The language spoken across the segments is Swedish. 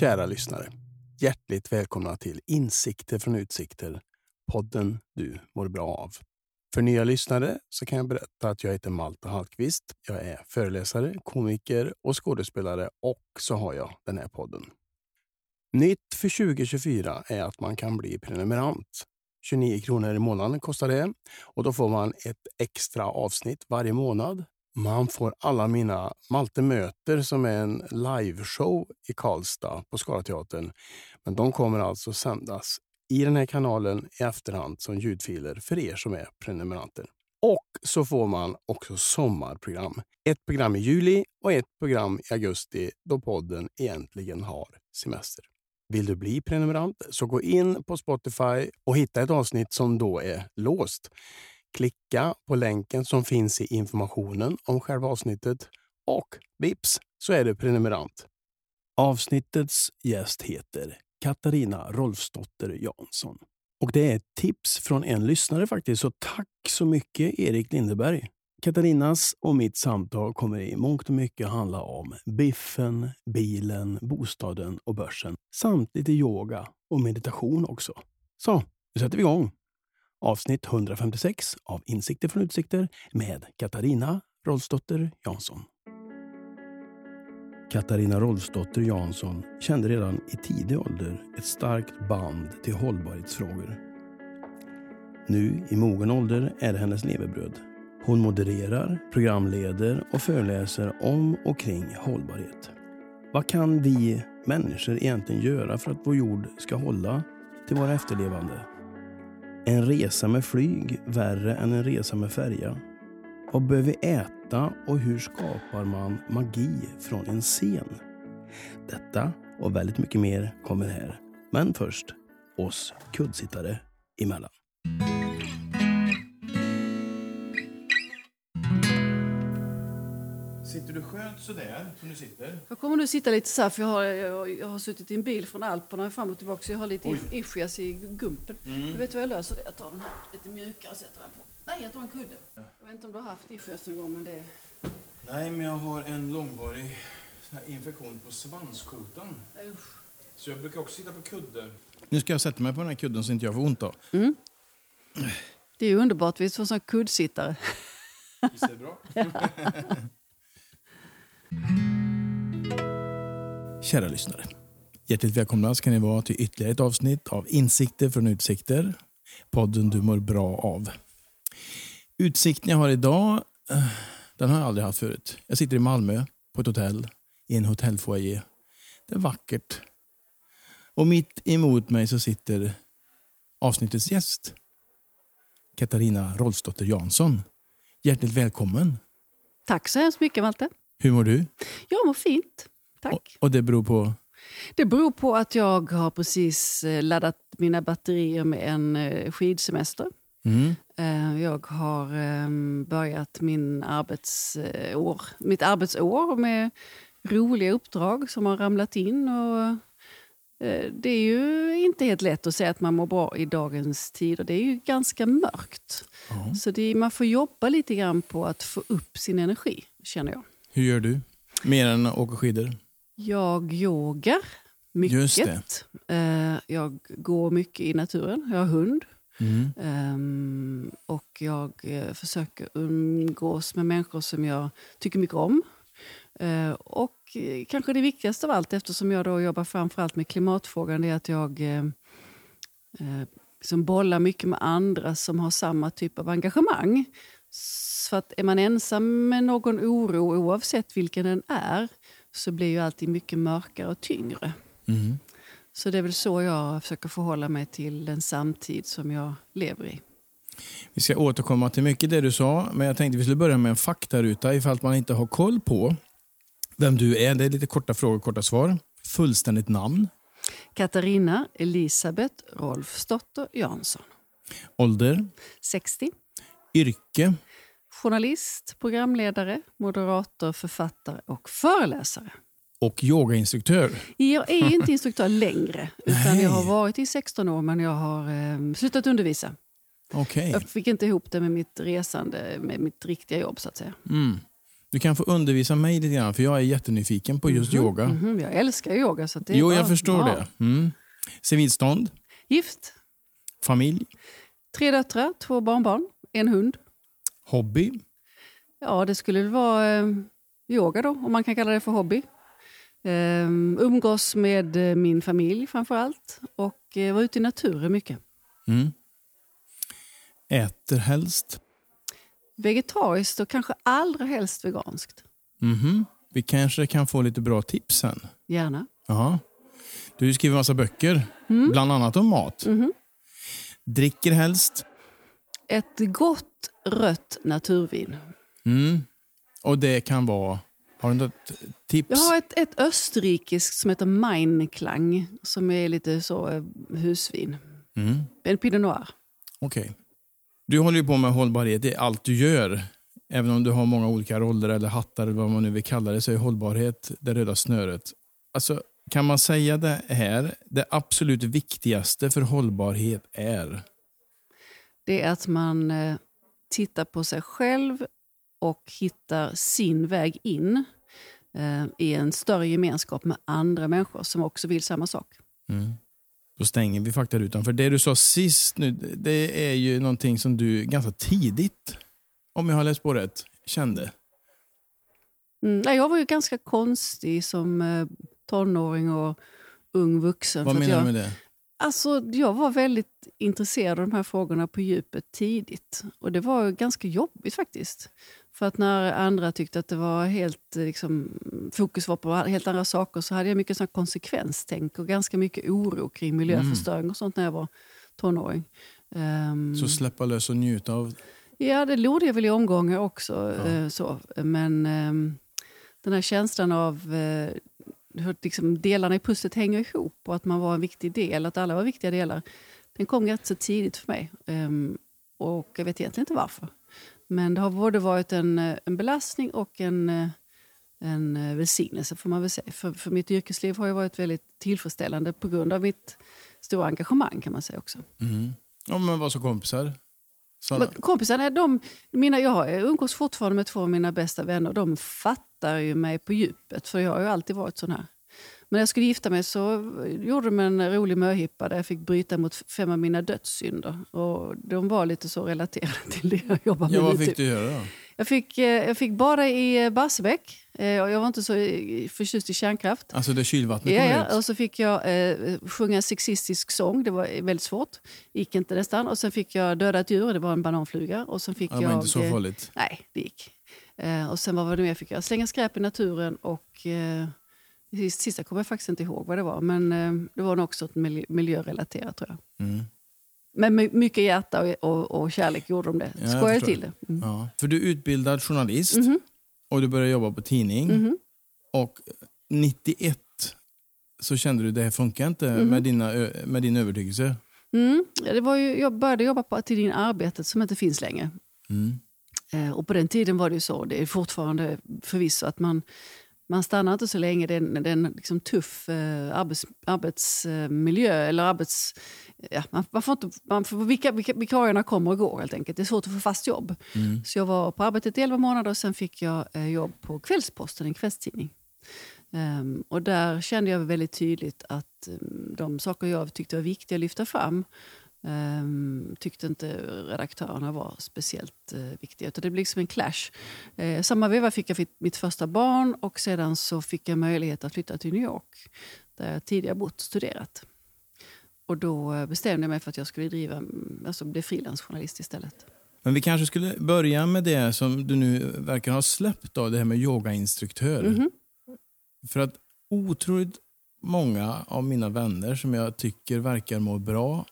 Kära lyssnare. Hjärtligt välkomna till Insikter från utsikter, podden du mår bra av. För nya lyssnare så kan jag berätta att jag heter Malte Hallqvist. Jag är föreläsare, komiker och skådespelare och så har jag den här podden. Nytt för 2024 är att man kan bli prenumerant. 29 kronor i månaden kostar det och då får man ett extra avsnitt varje månad man får alla mina Malte möter som är en liveshow i Karlstad på Skalateatern. Men de kommer alltså sändas i den här kanalen i efterhand som ljudfiler för er som är prenumeranter. Och så får man också sommarprogram. Ett program i juli och ett program i augusti då podden egentligen har semester. Vill du bli prenumerant så gå in på Spotify och hitta ett avsnitt som då är låst. Klicka på länken som finns i informationen om själva avsnittet och vips så är du prenumerant. Avsnittets gäst heter Katarina Rolfsdotter Jansson. Och det är ett tips från en lyssnare faktiskt, så tack så mycket Erik Lindeberg. Katarinas och mitt samtal kommer i mångt och mycket handla om biffen, bilen, bostaden och börsen. Samt lite yoga och meditation också. Så, nu sätter vi igång! Avsnitt 156 av Insikter från utsikter med Katarina Rolfsdotter Jansson. Katarina Rolfsdotter Jansson kände redan i tidig ålder ett starkt band till hållbarhetsfrågor. Nu i mogen ålder är det hennes levebröd. Hon modererar, programleder och föreläser om och kring hållbarhet. Vad kan vi människor egentligen göra för att vår jord ska hålla till våra efterlevande? En resa med flyg värre än en resa med färja? Vad bör vi äta och hur skapar man magi från en scen? Detta och väldigt mycket mer kommer här. Men först oss kuddsittare emellan. Sitter du skönt sådär som du sitter? Jag kommer nu sitta lite så här, för jag har, jag, jag har suttit i en bil från Alperna fram och tillbaka så jag har lite ischias i gumpen. Mm. Du vet vad jag löser det? Jag tar den här lite mjukare och sätter den på. Nej, jag tar en kudde. Jag vet inte om du har haft ischias någon gång men det... Nej, men jag har en långvarig infektion på svanskotan. Usch. Så jag brukar också sitta på kudde. Nu ska jag sätta mig på den här kudden så inte jag får ont då. Mm. Det är ju underbart, vi är två sådana kuddsittare. Visst är det bra? Kära lyssnare. Hjärtligt välkomna ska ni vara till ytterligare ett avsnitt av Insikter från utsikter. Podden du mår bra av. Utsikten jag har idag, eh, den har jag aldrig haft förut. Jag sitter i Malmö på ett hotell, i en hotellfoyer. Det är vackert. Och mitt emot mig så sitter avsnittets gäst. Katarina Rolfsdotter Jansson. Hjärtligt välkommen. Tack så hemskt mycket Malte. Hur mår du? Jag mår fint. Tack. Och, och det beror på? Det beror på att jag har precis eh, laddat mina batterier med en eh, skidsemester. Mm. Eh, Jag har ehm, börjat min arbetsår, mitt arbetsår med roliga uppdrag som har ramlat in. Och det är ju inte helt lätt att säga att man mår bra i dagens tider. Det är ju ganska mörkt. Ja. Så det, man får jobba lite grann på att få upp sin energi, känner jag. Hur gör du? Mer än att åka skidor? Jag yogar mycket. Just det. Eh, Jag går mycket i naturen. Jag har hund. Mm. Ehm, och jag eh, försöker umgås med människor som jag tycker mycket om. Eh, och kanske det viktigaste av allt, eftersom jag då jobbar framförallt med klimatfrågan, det är att jag liksom bollar mycket med andra som har samma typ av engagemang. För att är man ensam med någon oro, oavsett vilken den är, så blir ju alltid mycket mörkare och tyngre. Mm. Så det är väl så jag försöker förhålla mig till den samtid som jag lever i. Vi ska återkomma till mycket det du sa, men jag tänkte vi skulle börja med en faktaruta ifall man inte har koll på vem du är. Det är lite korta frågor, korta svar. Fullständigt namn, Katarina Elisabeth Rolfsdotter Jansson. ålder, 60. yrke, Journalist, programledare, moderator, författare och föreläsare. och yogainstruktör. Jag är inte instruktör längre, utan jag har varit i 16 år men jag har eh, slutat undervisa. Okej. Jag fick inte ihop det med mitt resande, med mitt riktiga jobb så att säga. Mm. Du kan få undervisa mig lite grann, för jag är jättenyfiken på just yoga. Mhm, jag älskar yoga. Så det Jo, bara- jag förstår ja. det. Mm. Civilstånd, Gift, familj, tre döttrar, två barnbarn, en hund. Hobby. Ja, det skulle vara eh, yoga då, om man kan kalla det för hobby. Eh, umgås med eh, min familj framför allt och eh, vara ute i naturen mycket. Mm. Äter helst. Vegetariskt och kanske allra helst veganskt. Mhm. Vi kanske kan få lite bra tips sen. Gärna. Ja. Du skriver massa böcker, Mm. bland annat om mat. Mhm. Dricker helst. Ett gott rött naturvin. Mm. Och det kan vara... Har du något tips? Jag har ett, ett österrikiskt som heter Meinklang som är lite så eh, husvin. Mm. En pinot noir. Okej. Du håller ju på med hållbarhet i allt du gör. Även om du har många olika roller eller hattar eller vad man nu vill kalla det så är hållbarhet det röda snöret. Alltså, kan man säga det här, det absolut viktigaste för hållbarhet är? Det är att man eh, tittar på sig själv och hittar sin väg in eh, i en större gemenskap med andra människor som också vill samma sak. Mm. Då stänger vi faktarutan. För det du sa sist nu, det är ju någonting som du ganska tidigt, om jag har läst på rätt, kände. Mm, jag var ju ganska konstig som eh, tonåring och ung vuxen. Vad menar du med det? Alltså, jag var väldigt intresserad av de här frågorna på djupet tidigt. Och det var ganska jobbigt faktiskt. För att när andra tyckte att det var helt, eh, liksom, fokus var på helt andra saker så hade jag mycket sån konsekvenstänk och ganska mycket oro kring miljöförstöring och sånt när jag var tonåring. Ehm, Så släppa lös och njuta av... Ja, det gjorde jag väl i omgångar också. Ja. eh, Så. Men ehm, den här känslan av eh, hur liksom delarna i pusslet hänger ihop och att man var en viktig del, att alla var viktiga delar, den kom rätt så tidigt för mig. Um, och jag vet egentligen inte varför. Men det har både varit en, eh, en belastning och en, eh, en eh, välsignelse får man väl säga. För, för mitt yrkesliv har ju varit väldigt tillfredsställande på grund av mitt stora engagemang kan man säga också. Mm. Ja, men vad så kompisar? Men Kompisarna, de, mina, jag umgås fortfarande med två av mina bästa vänner. De fattar ju mig på djupet, för jag har ju alltid varit sån här. Men när jag skulle gifta mig så gjorde de en rolig möhippa där jag fick bryta mot fem av mina dödssynder. Och de var lite så relaterade till det jag jobbar med Ja, vad fick typ. du göra då? Jag fick, eh, jag fick bada i eh, Barsebäck. Eh, och Jag var inte så förtjust i kärnkraft. Alltså det kylvattnet Ja, ja. Och så fick jag eh, sjunga en sexistisk sång. Det var väldigt svårt. gick inte nästan. Och sen fick jag döda ett djur. Det var en bananfluga. Och sen fick Ja, det jag... var inte så farligt. Nej, det gick. Eh, och sen vad var det mer jag fick göra? Slänga skräp i naturen och... Eh, sista kommer jag faktiskt inte ihåg vad det var. Men eh, det var nog också miljö, miljörelaterat tror jag. Mm. Men med mycket hjärta och, och, och kärlek gjorde de det. Ja, Skojade till det. Mm. Ja. För du är utbildad journalist Mhm. och du började jobba på tidning. Mhm. Och 91 så kände du det här funkar inte Mhm. med, dina, med din övertygelse. Mm. Det var ju, jag började jobba på din arbetet som inte finns längre. Mm. Eh, och på den tiden var det ju så, det är fortfarande förvisso att man, man stannar inte så länge. Det är en, det är en liksom tuff eh, arbets, arbetsmiljö. Eller arbets, ja, man, man får inte, man får, vilka, vilka, vikarierna kommer och går helt enkelt. Det är svårt att få fast jobb. Mm. Så jag var på arbetet i 11 månader och sen fick jag eh, jobb på Kvällsposten, en kvällstidning. Ehm, och där kände jag väldigt tydligt att um, de saker jag tyckte var viktiga att lyfta fram um, tyckte inte redaktörerna var speciellt uh, viktiga. Utan det blev liksom en clash. Uh, samma veva fick jag mitt första barn och sedan så fick jag möjlighet att flytta till New York där jag tidigare bott och studerat. Och då eh, bestämde jag mig för att jag skulle driva, mm, alltså bli frilansjournalist istället. Men vi kanske skulle börja med det som du nu verkar ha släppt, då, det här med yogainstruktör. Mhm. För att otroligt många av mina vänner som jag tycker verkar må bra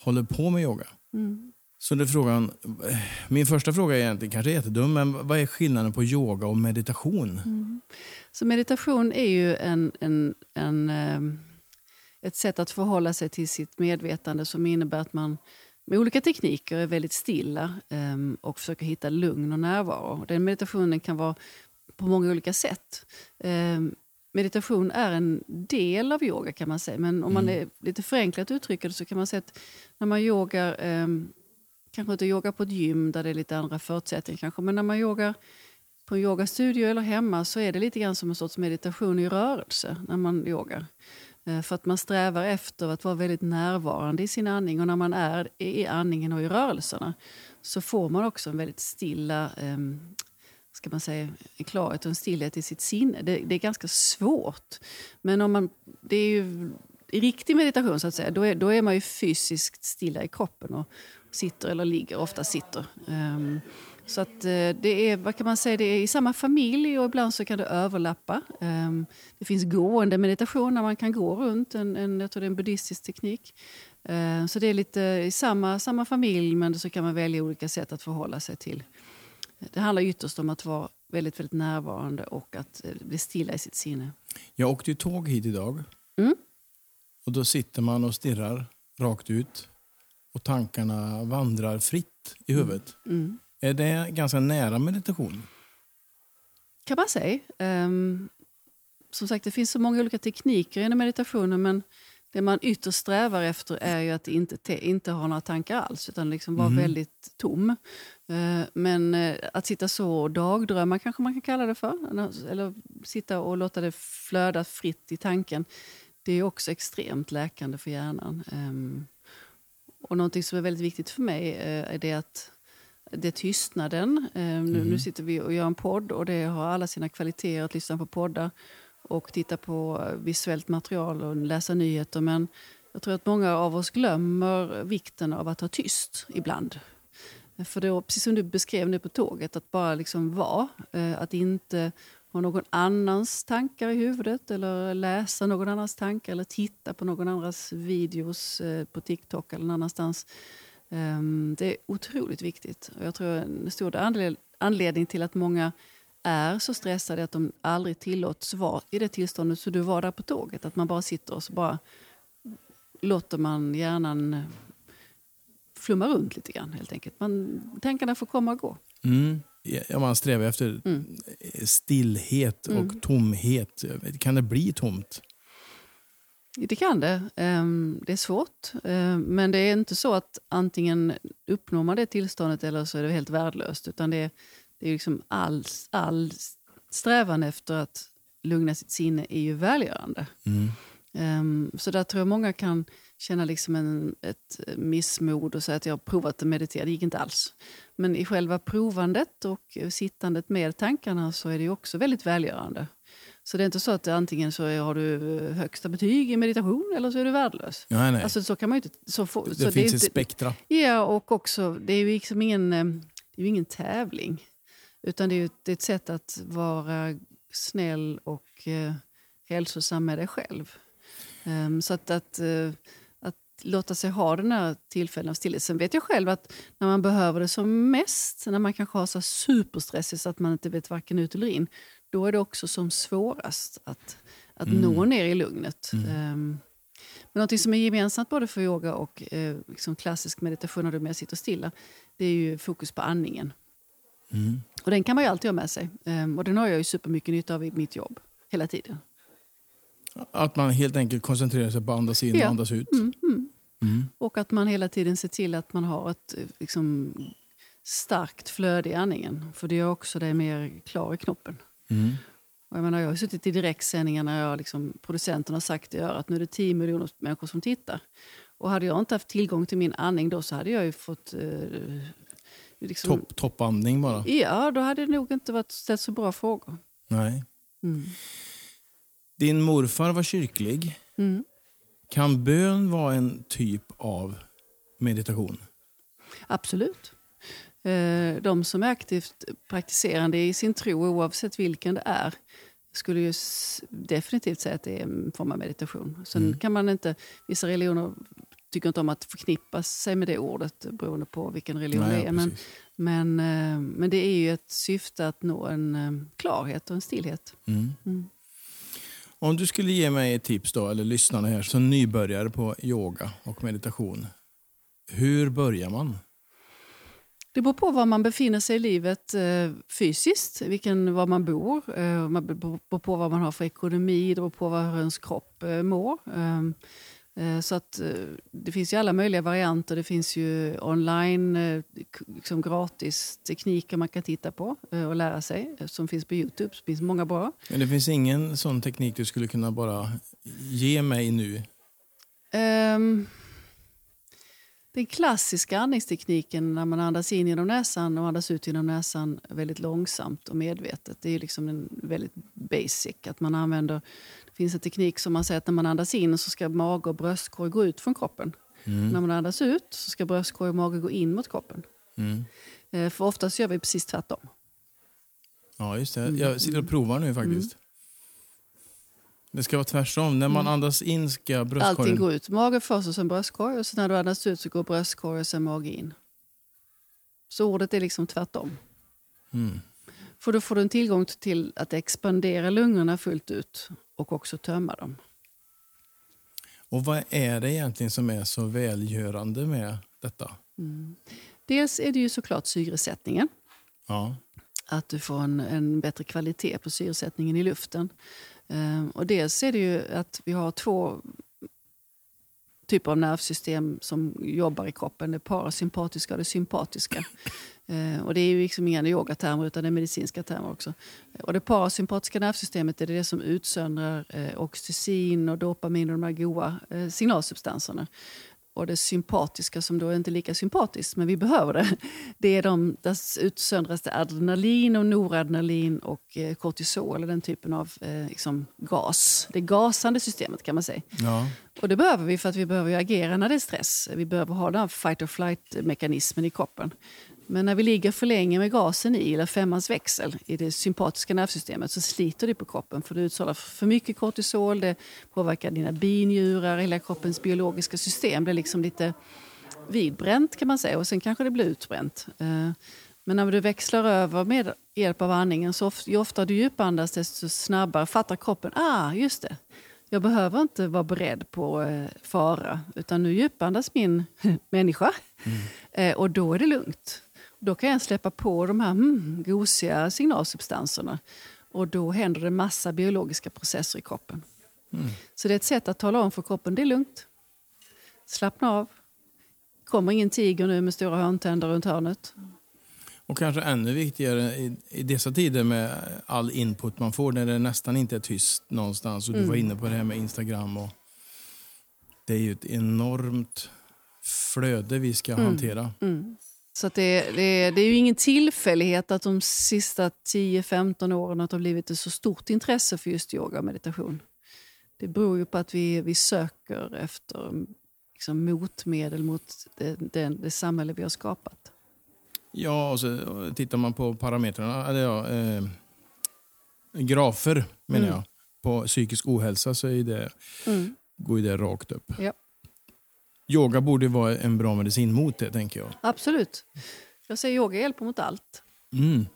håller på med yoga. Mm. Så det frågan, min första fråga är egentligen kanske jättedum, men vad är skillnaden på yoga och meditation? Mm. Så meditation är ju en, en, en, ehm, ett sätt att förhålla sig till sitt medvetande som innebär att man med olika tekniker är väldigt stilla ehm, och försöker hitta lugn och närvaro. Den meditationen kan vara på många olika sätt. Meditation är en del av yoga kan man säga. Men om man är lite förenklat uttrycker det så kan man säga att när man yogar ehm, kanske inte yoga på ett gym där det är lite andra förutsättningar kanske. Men när man yogar på en yogastudio eller hemma så är det lite grann som en sorts meditation i rörelse när man yogar. Eh, för att man strävar efter att vara väldigt närvarande i sin andning och när man är i andningen och i rörelserna så får man också en väldigt stilla um, ska man säga, en klarhet och en stillhet i sitt sinne. Det, det, är ganska svårt. Men om man, det är ju i riktig meditation så att säga, då är, då är man ju fysiskt stilla i kroppen och sitter eller ligger, ofta sitter. Um, så att eh, det är, vad kan man säga, det är i samma familj och ibland så kan det överlappa. Um, det finns gående meditation när man kan gå runt, en, en, jag tror det är en buddhistisk teknik. Ehm, så det är lite i samma, samma familj men så kan man välja olika sätt att förhålla sig till. Det handlar ytterst om att vara väldigt, väldigt närvarande och att uh, bli stilla i sitt sinne. Jag åkte ju tåg hit idag. Mm. Och då sitter man och stirrar rakt ut och tankarna vandrar fritt i huvudet. Mm. Mm. Är det ganska nära meditation? kan man säga. Um, som sagt, det finns så många olika tekniker inom meditationen men det man ytterst strävar efter är ju att inte, inte ha några tankar alls utan liksom vara mm. väldigt tom. Uh, men uh, att sitta så och dagdrömma kanske man kan kalla det för. Eller sitta och låta det flöda fritt i tanken. Det är också extremt läkande för hjärnan. Um, och någonting som är väldigt viktigt för mig uh, är det att det är tystnaden. Mm. Nu, nu, mhm. sitter vi och gör en podd och det har alla sina kvaliteter att lyssna på poddar och titta på visuellt material och läsa nyheter. Men jag tror att många av oss glömmer vikten av att ha tyst ibland. För då, precis som du beskrev nu på tåget, att bara liksom vara. Eh, att inte ha någon annans tankar i huvudet eller läsa någon annans tankar eller titta på någon annans videos eh, på TikTok eller någon annanstans. Ehm, det är otroligt viktigt. Och jag tror en stor anledning till att många är så stressade att de aldrig tillåts vara i det tillståndet så du var där på tåget. Att man bara sitter och så bara låter man hjärnan flumma runt lite grann helt enkelt. Man, tankarna får komma och gå. Mm. Ja, man strävar efter mm. stillhet och mm. tomhet. Kan det bli tomt? Det kan det. Ehm, det är svårt. Ehm, men det är inte så att antingen uppnår man det tillståndet eller så är det helt värdelöst. Utan det är, det är liksom all, all strävan efter att lugna sitt sinne är ju välgörande. Mm. Ehm, så där tror jag många kan känna liksom en, ett missmod och säga att jag har provat att meditera. Det gick inte alls. Men i själva provandet och sittandet med tankarna så är det också väldigt välgörande. Så det är inte så att antingen så har du högsta betyg i meditation eller så är du värdelös. Nej, nej. Alltså, så kan man inte, så få, det, så finns det, ett spektra. Ja, och också, det är ju liksom ingen, eh, det är ingen tävling. Utan det är, ett, det är ett sätt att vara snäll och eh, hälsosam med dig själv. Um, så att, att, uh, att låta sig ha den här tillfällen av stillhet. Sen vet jag själv att när man behöver det som mest, när man kanske har så superstressigt så att man inte vet varken ut eller in, då är det också som svårast att, att mm. nå ner i lugnet. Mm. Um, men något som är gemensamt både för yoga och eh, liksom klassisk meditation när du mer sitter stilla, det är ju fokus på andningen. Mm. Och den kan man ju alltid ha med sig. Um, och den har jag ju supermycket nytta av i mitt jobb, hela tiden. Att man helt enkelt koncentrerar sig på att andas in ja. och andas ut? Mm, mm. Mm. Och att man hela tiden ser till att man har ett eh, liksom, starkt flöde i andningen. För det gör också dig mer klar i knoppen. Mm. Och jag, menar, jag har suttit i direktsändningar när jag, liksom, producenten har sagt i örat nu är det 10 miljoner människor som tittar. Och hade jag inte haft tillgång till min andning då så hade jag ju fått... Eh, liksom, Topp, toppandning bara? Ja, då hade det nog inte varit ställt så bra frågor. Nej. Mm. Din morfar var kyrklig. Mm. Kan bön vara en typ av meditation? Absolut. Eh, de som är aktivt praktiserande i sin tro, oavsett vilken det är, skulle ju definitivt säga att det är en form av meditation. Sen mm. kan man inte, vissa religioner tycker inte om att förknippa sig med det ordet beroende på vilken religion Nej, det är. Men, men, eh, men det är ju ett syfte att nå en eh, klarhet och en stillhet. Mm. Mm. Om du skulle ge mig ett tips, då, eller lyssnarna här, som nybörjare på yoga och meditation. Hur börjar man? Det beror på var man befinner sig i livet eh, fysiskt, vilken, var man bor. Eh, man beror på vad man har för ekonomi, det beror på hur ens kropp eh, mår. Eh, så att eh, det finns ju alla möjliga varianter. Det finns ju online, eh, liksom gratis tekniker man kan titta på och lära sig. Som finns på Youtube. Det finns många bra. Men det finns ingen sån teknik du skulle kunna bara ge mig nu? Um, den klassiska andningstekniken när man andas in genom näsan och andas ut genom näsan väldigt långsamt och medvetet. Det är liksom en väldigt basic. Att man använder, det finns en teknik som man säger att när man andas in så ska mage och bröstkorg gå ut från kroppen. Mm. När man andas ut så ska bröstkorg och mage gå in mot kroppen. Mm. Eh, för oftast gör vi precis tvärtom. Ja, just det. Jag sitter och provar nu faktiskt. Mm. Det ska vara tvärtom. När man mm. andas in ska bröstkorgen... Allting går ut. Mage först och sen bröstkorg. Och sen när du andas ut så går bröstkorg och sen mage in. Så ordet är liksom tvärtom. Mm. För då får du en tillgång till att expandera lungorna fullt ut och också tömma dem. Och vad är det egentligen som är så välgörande med detta? Mm. Dels är det ju såklart syresättningen. Ja. Att du får en, en bättre kvalitet på syresättningen i luften. Ehm, och dels är det ju att vi har två typer av nervsystem som jobbar i kroppen. Det parasympatiska och det sympatiska. Eh, och det är ju liksom inga yogatermer utan det är medicinska termer också. Och det parasympatiska nervsystemet är det som utsöndrar eh, oxytocin och dopamin och de här goda eh, signalsubstanserna och det sympatiska som då inte är lika sympatiskt, men vi behöver det. Det är de, där utsöndras det adrenalin och noradrenalin och eh, kortisol, den typen av eh, liksom gas. Det gasande systemet kan man säga. Ja. Och det behöver vi för att vi behöver agera när det är stress. Vi behöver ha den fight or flight mekanismen i kroppen. Men när vi ligger för länge med gasen i, eller femmans växel, i det sympatiska nervsystemet så sliter det på kroppen. För du utsålar för mycket kortisol, det påverkar dina binjurar, hela kroppens biologiska system. Är liksom lite vidbränt kan man säga och sen kanske det blir utbränt. Eh, men när du växlar över med hjälp av andningen, så ju oftare du djupandas desto snabbare fattar kroppen, ah just det, jag behöver inte vara beredd på eh, fara, utan nu djupandas min människa. Mm. Eh, och då är det lugnt. Då kan jag släppa på de här mm, gosiga signalsubstanserna. Och då händer det massa biologiska processer i kroppen. Mm. Så det är ett sätt att tala om för kroppen, det är lugnt. Slappna av. kommer ingen tiger nu med stora hörntänder runt hörnet. Och kanske ännu viktigare i, i dessa tider med all input man får när det nästan inte är tyst någonstans. Och du mm. var inne på det här med Instagram. Och det är ju ett enormt flöde vi ska mm. hantera. Mm. Så det, det, det, är ju ingen tillfällighet att de sista 10-15 åren har blivit ett så stort intresse för just yoga och meditation. Det beror ju på att vi, vi söker efter liksom, motmedel mot det, det, det samhälle vi har skapat. Ja, och så tittar man på parametrarna, eller ja, eh, grafer menar mm. jag, på psykisk ohälsa så är det, mm. går ju det rakt upp. Ja. Yoga borde vara en bra medicin mot det, tänker jag. Absolut. Jag säger yoga hjälper mot allt. Mm.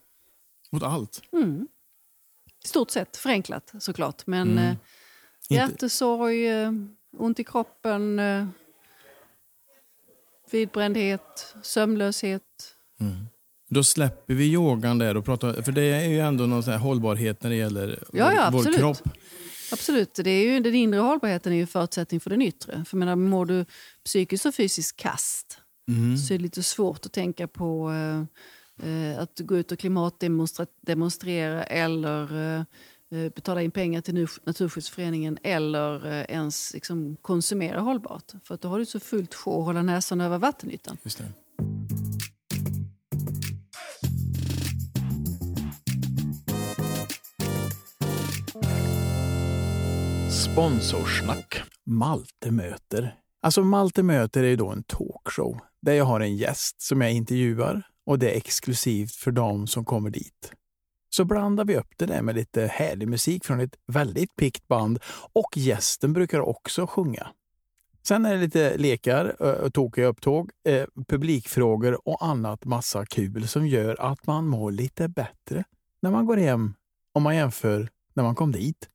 Mot allt? Mm. I stort sett, förenklat såklart. Men mm. eh, hjärtesorg, eh, ont i kroppen, eh, vidbrändhet, sömnlöshet. Mm. Då släpper vi yogan där och pratar, för det är ju ändå någon sån hållbarhet när det gäller ja, ja, vår, vår kropp. Absolut. Det är ju, den inre hållbarheten är ju förutsättning för den yttre. För menar, mår du psykiskt och fysiskt kast mm. så är det lite svårt att tänka på eh, att gå ut och klimatdemonstrera eller eh, eh, betala in pengar till Naturskyddsföreningen eller eh, ens liksom, konsumera hållbart. För att då har du så fullt sjå att hålla näsan över vattenytan. Just det. Sponsorsnack. Malte möter. Alltså Malte möter är då en talkshow där jag har en gäst som jag intervjuar och det är exklusivt för dem som kommer dit. Så blandar vi upp det där med lite härlig musik från ett väldigt pikt band och gästen brukar också sjunga. Sen är det lite lekar, tokiga upptåg, eh, publikfrågor och annat massa kul som gör att man mår lite bättre när man går hem om man jämför när man kom dit.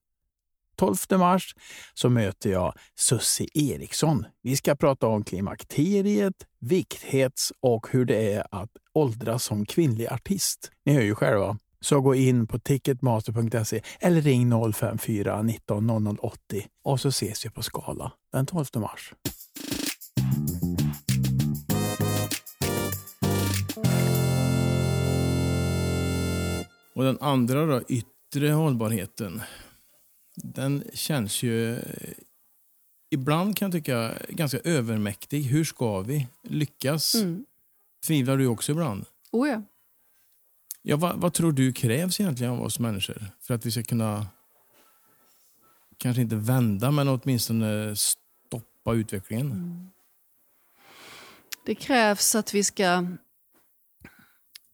12 mars så möter jag Sussi Eriksson. Vi ska prata om klimakteriet, vikthets och hur det är att åldras som kvinnlig artist. Ni hör ju själva. Så gå in på ticketmaster.se eller ring 054 19 00 80 och så ses vi på Skala den 12 mars. Och den andra då, yttre hållbarheten. Den känns ju ibland kan jag tycka ganska övermäktig. Hur ska vi lyckas? Mm. Tvivlar du också ibland? Oh ja. Ja, vad, vad, tror du krävs egentligen av oss människor för att vi ska kunna, kanske inte vända, men åtminstone stoppa utvecklingen? Mm. Det krävs att vi ska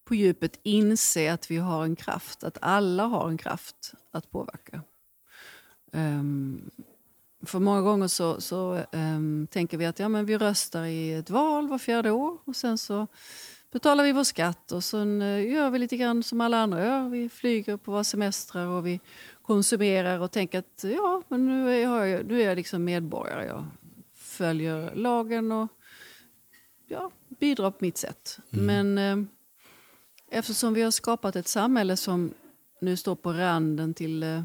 på djupet inse att vi har en kraft, att alla har en kraft att påverka. Um, för många gånger så, så um, tänker vi att ja, men vi röstar i ett val var fjärde år och sen så betalar vi vår skatt och sen uh, gör vi lite grann som alla andra gör. Vi flyger på våra semestrar och vi konsumerar och tänker att ja, men nu är jag, nu är jag liksom medborgare. Jag följer lagen och ja, bidrar på mitt sätt. Mm. Men uh, eftersom vi har skapat ett samhälle som nu står på randen till uh,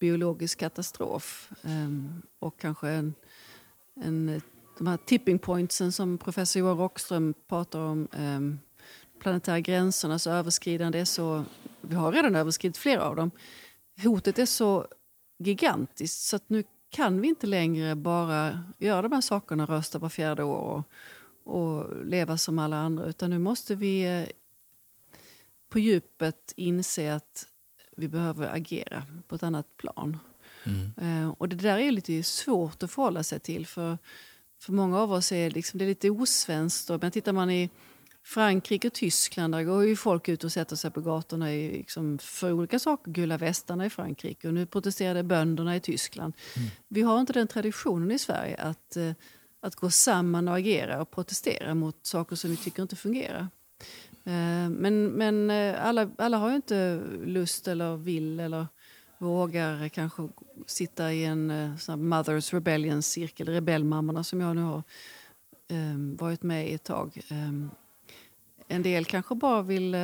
biologisk katastrof. Um, och kanske en, en, de här tipping pointsen som professor Johan Rockström pratar om. Um, planetära gränsernas överskridande är så... Vi har redan överskridit flera av dem. Hotet är så gigantiskt så att nu kan vi inte längre bara göra de här sakerna, rösta var fjärde år och, och leva som alla andra. Utan nu måste vi eh, på djupet inse att vi behöver agera på ett annat plan. Mm. Uh, och det där är lite svårt att förhålla sig till. För, för många av oss är liksom, det lite osvenskt. Men tittar man i Frankrike och Tyskland där går ju folk ut och sätter sig på gatorna i, liksom, för olika saker. Gula västarna i Frankrike och nu protesterade bönderna i Tyskland. Mm. Vi har inte den traditionen i Sverige att, uh, att gå samman och agera och protestera mot saker som vi tycker inte fungerar. Eh, men, men eh, alla, alla har ju inte lust eller vill eller vågar kanske sitta i en eh, sån Mothers Rebellion-cirkel, rebellmammorna som jag nu har varit med i ett tag. En del kanske bara vill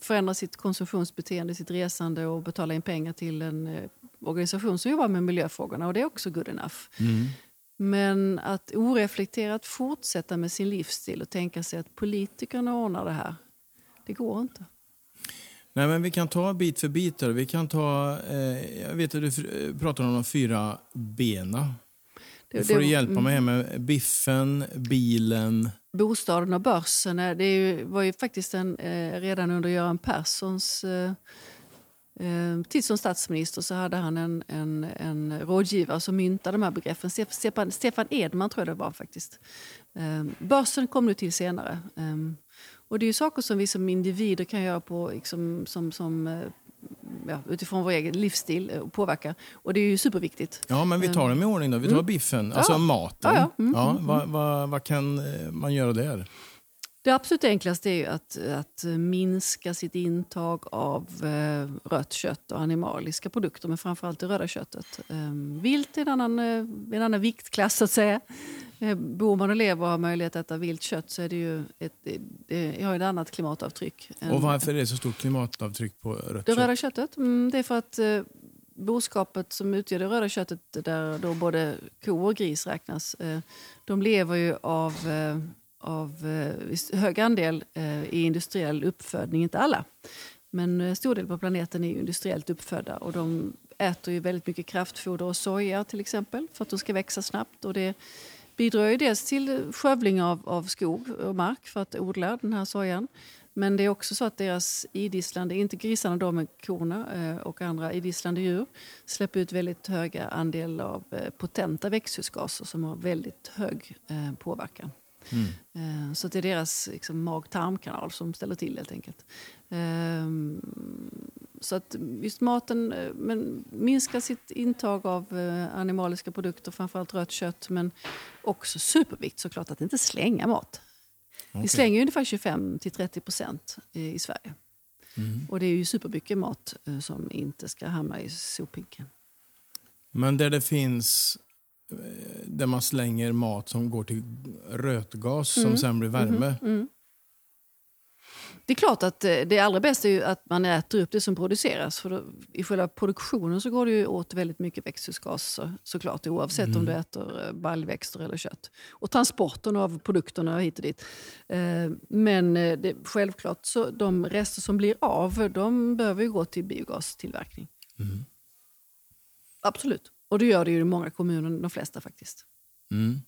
förändra sitt konsumtionsbeteende, sitt resande och betala in pengar till en organisation som jobbar med miljöfrågorna och det är också good enough. Mm. Men att oreflekterat fortsätta med sin livsstil och tänka sig att politikerna ordnar det här det går inte. Nej, men vi kan ta bit för bit. Vi kan ta, eh, jag vet att du eh, pratar om de fyra bena. Det, får det, du hjälpa mig mm. med biffen, bilen... Bostaden och börsen. Det ju, var ju faktiskt en, eh, redan under Göran Perssons eh, eh, tid som statsminister så hade han en, en, en rådgivare som myntade de här begreppen. Stefan, Stefan Edman tror jag det var faktiskt. Eh, börsen kom nu till senare. Och det är saker som vi som individer kan göra på, liksom, som, som, eh, ja, utifrån vår egen livsstil och eh, påverka. Och det är ju superviktigt. Ja, men vi tar dem i ordning då. Vi tar mm. biffen, alltså ja. maten. Ja, ja. Mm, ja, mm, vad, vad, vad kan eh, man göra där? Det absolut enklaste är att, att minska sitt intag av eh, rött kött och animaliska produkter, men framförallt det röda köttet. Eh, vilt är en annan, en annan viktklass, så att säga. Eh, bor man och lever och har möjlighet att äta vilt kött så är det ju ett, det har ett annat klimatavtryck. Och varför är det så stort klimatavtryck på rött det kött? röda köttet? Mm, det är för att eh, boskapet som utgör det röda köttet, där då både ko och gris räknas, eh, de lever ju av, eh, av eh, hög andel eh, i industriell uppfödning, inte alla. Men eh, stor del på planeten är industriellt uppfödda och de äter ju väldigt mycket kraftfoder och soja till exempel för att de ska växa snabbt. Och det bidrar ju dels till skövling av, av skog och mark för att odla den här sojan. Men det är också så att deras idisslande, inte grisarna då men korna eh, och andra idisslande djur, släpper ut väldigt höga andel av eh, potenta växthusgaser som har väldigt hög eh, påverkan. Mm. Så det är deras liksom, mag-tarmkanal som ställer till helt enkelt. Ehm, så att just maten, eh, men minska sitt intag av eh, animaliska produkter, framförallt rött kött. Men också supervikt såklart att inte slänga mat. Okay. Vi slänger ungefär 25-30 procent i Sverige. Mm. Och det är ju supermycket mat som inte ska hamna i sophinken. Men där det finns där man slänger mat som går till rötgas mm. som sen blir värme. Mm. Det är klart att eh, det allra bästa är att man äter upp det som produceras. För då, I själva produktionen så går det ju åt väldigt mycket växthusgaser såklart oavsett Mm. om du äter eh, baljväxter eller kött. Och transporten av produkterna hit och dit. Eh, Men eh, det, självklart så de rester som blir av de behöver ju gå till biogastillverkning. Mm. Absolut. Och det gör det ju i många kommuner, de flesta faktiskt. Mm.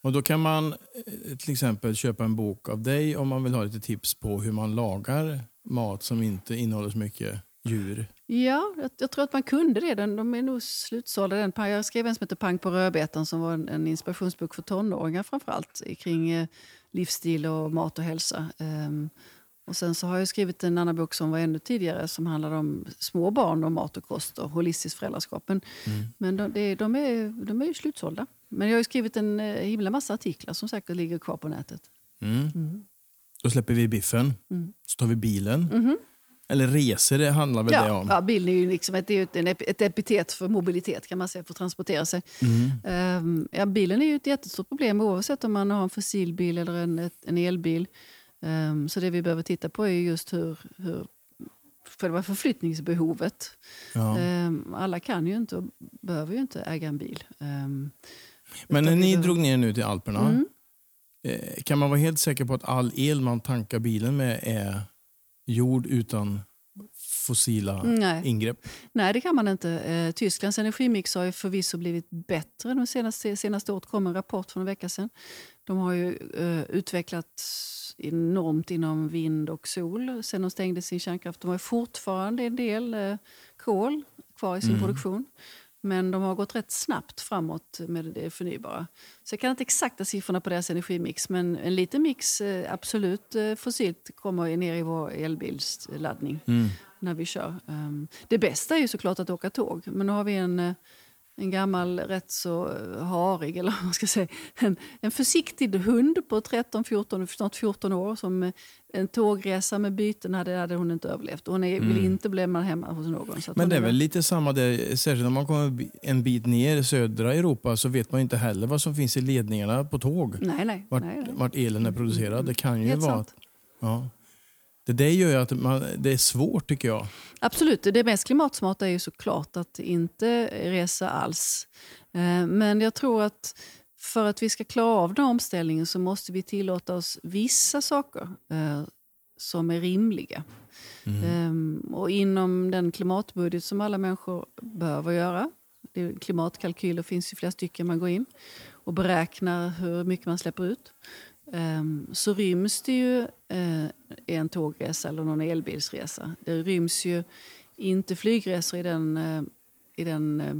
Och Då kan man eh, till exempel köpa en bok av dig om man vill ha lite tips på hur man lagar mat som inte innehåller så mycket djur. Ja, jag, jag tror att man kunde det. Den, de är nog slutsålda. Den. Jag skrev en som heter Pang på rödbetan som var en, en inspirationsbok för tonåringar framförallt kring eh, livsstil och mat och hälsa. Ehm, och sen så har jag skrivit en annan bok som var ännu tidigare som handlade om små barn och mat och kost och holistiskt föräldraskap. Men, men de, det, de, är, de är ju slutsålda. Men jag har ju skrivit en eh, himla massa artiklar som säkert ligger kvar på nätet. Mm. Då släpper vi biffen, Mm. så tar vi bilen. Eller resor, det handlar väl det Ja, om? ja, bilen är ju liksom ett, det ett, en ett epitet för mobilitet kan man säga, för att transportera sig. Mm. Ehm, ja, bilen är ju ett jättestort problem oavsett om man har en fossilbil eller en, ett, en elbil. Ehm, så det vi behöver titta på är just hur, hur själva förflyttningsbehovet. Ja. Ehm, alla kan ju inte och behöver ju inte äga en bil. Ehm, Men när ni behöver- drog ner nu till Alperna, Mm. eh, kan man vara helt säker på att all el man tankar bilen med är gjord utan fossila Nej. ingrepp? Nej, det kan man inte. Eh, Tysklands energimix har förvisso blivit bättre. De senaste, senaste året kom en rapport för en vecka sedan. De har ju eh, utvecklats enormt inom vind och sol sen de stängde sin kärnkraft. De har fortfarande en del eh, kol kvar i sin Mm. produktion. Men de har gått rätt snabbt framåt med det förnybara. Så jag kan inte exakta siffrorna på deras energimix men en liten mix, eh, absolut eh, fossilt, kommer ner i vår elbilsladdning Mm. när vi kör. Um, det bästa är ju såklart att åka tåg. Men nu har vi en, eh, en gammal, rätt så eh, harig, eller vad man ska säga, en, en försiktig hund på 13, 14, snart 14 år som eh, en tågresa med byten hade, hade hon inte överlevt. Hon är, vill inte bli hemma hos någon. Men det är väl lite samma där, särskilt om man kommer en bit ner i södra Europa så vet man inte heller vad som finns i ledningarna på tåg. Nej, nej. Vart, nej, nej. vart elen är producerad. Det kan ju Helt vara... sant. Ja. Det där gör ju att man, det är svårt tycker jag. Absolut, det mest klimatsmarta är ju såklart att inte resa alls. Eh, Men jag tror att för att vi ska klara av den omställningen så måste vi tillåta oss vissa saker eh, som är rimliga. Ehm, Och inom den klimatbudget som alla människor behöver göra, klimatkalkyler finns ju flera stycken man går in och beräknar hur mycket man släpper ut. Ehm, så ryms det ju eh, en tågresa eller någon elbilsresa. Det ryms ju inte flygresor i den, eh, i den eh,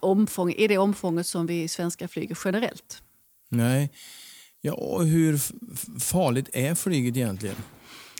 omfång, i det omfånget som vi svenskar flyger generellt. Nej. Ja, och hur farligt är flyget egentligen?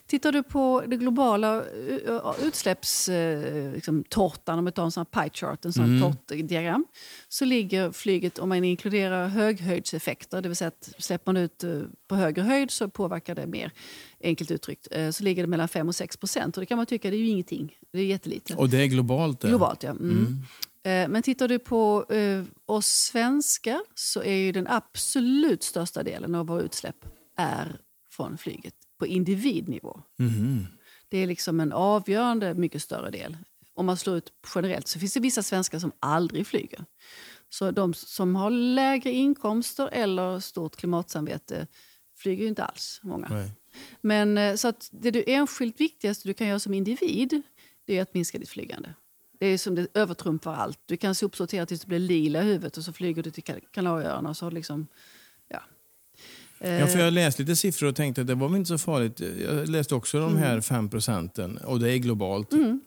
Tittar du på det globala eh, utsläppstårtan, liksom, tårtan, om vi tar en sån här pie chart, en sån här tårtdiagram, så ligger flyget, om man inkluderar höghöjdseffekter, det vill säga att släpper man ut eh, på högre höjd så påverkar det mer, enkelt uttryckt, eh, så ligger det mellan 5 och 6 procent. Och det kan man tycka det är ju ingenting, det är jättelite. Och det är globalt det? Globalt, ja. Mm. Eh, Men tittar du på eh, oss svenskar så är ju den absolut största delen av våra utsläpp är från flyget på individnivå. Mhm. Det är liksom en avgörande mycket större del. Om man slår ut generellt så finns det vissa svenskar som aldrig flyger. Så de som har lägre inkomster eller stort klimatsamvete flyger inte alls, många. Nej. Men eh, så att det du enskilt viktigaste du kan göra som individ det är att minska ditt flygande. Det är som det övertrumfar allt. Du kan sopsortera tills det blir lila i huvudet och så flyger du till Kan- Kanarieöarna och så har du liksom... Ja. För Eh, jag läste lite siffror och tänkte att det var väl inte så farligt. Jag läste också de här 5 procenten och det är globalt. Mm.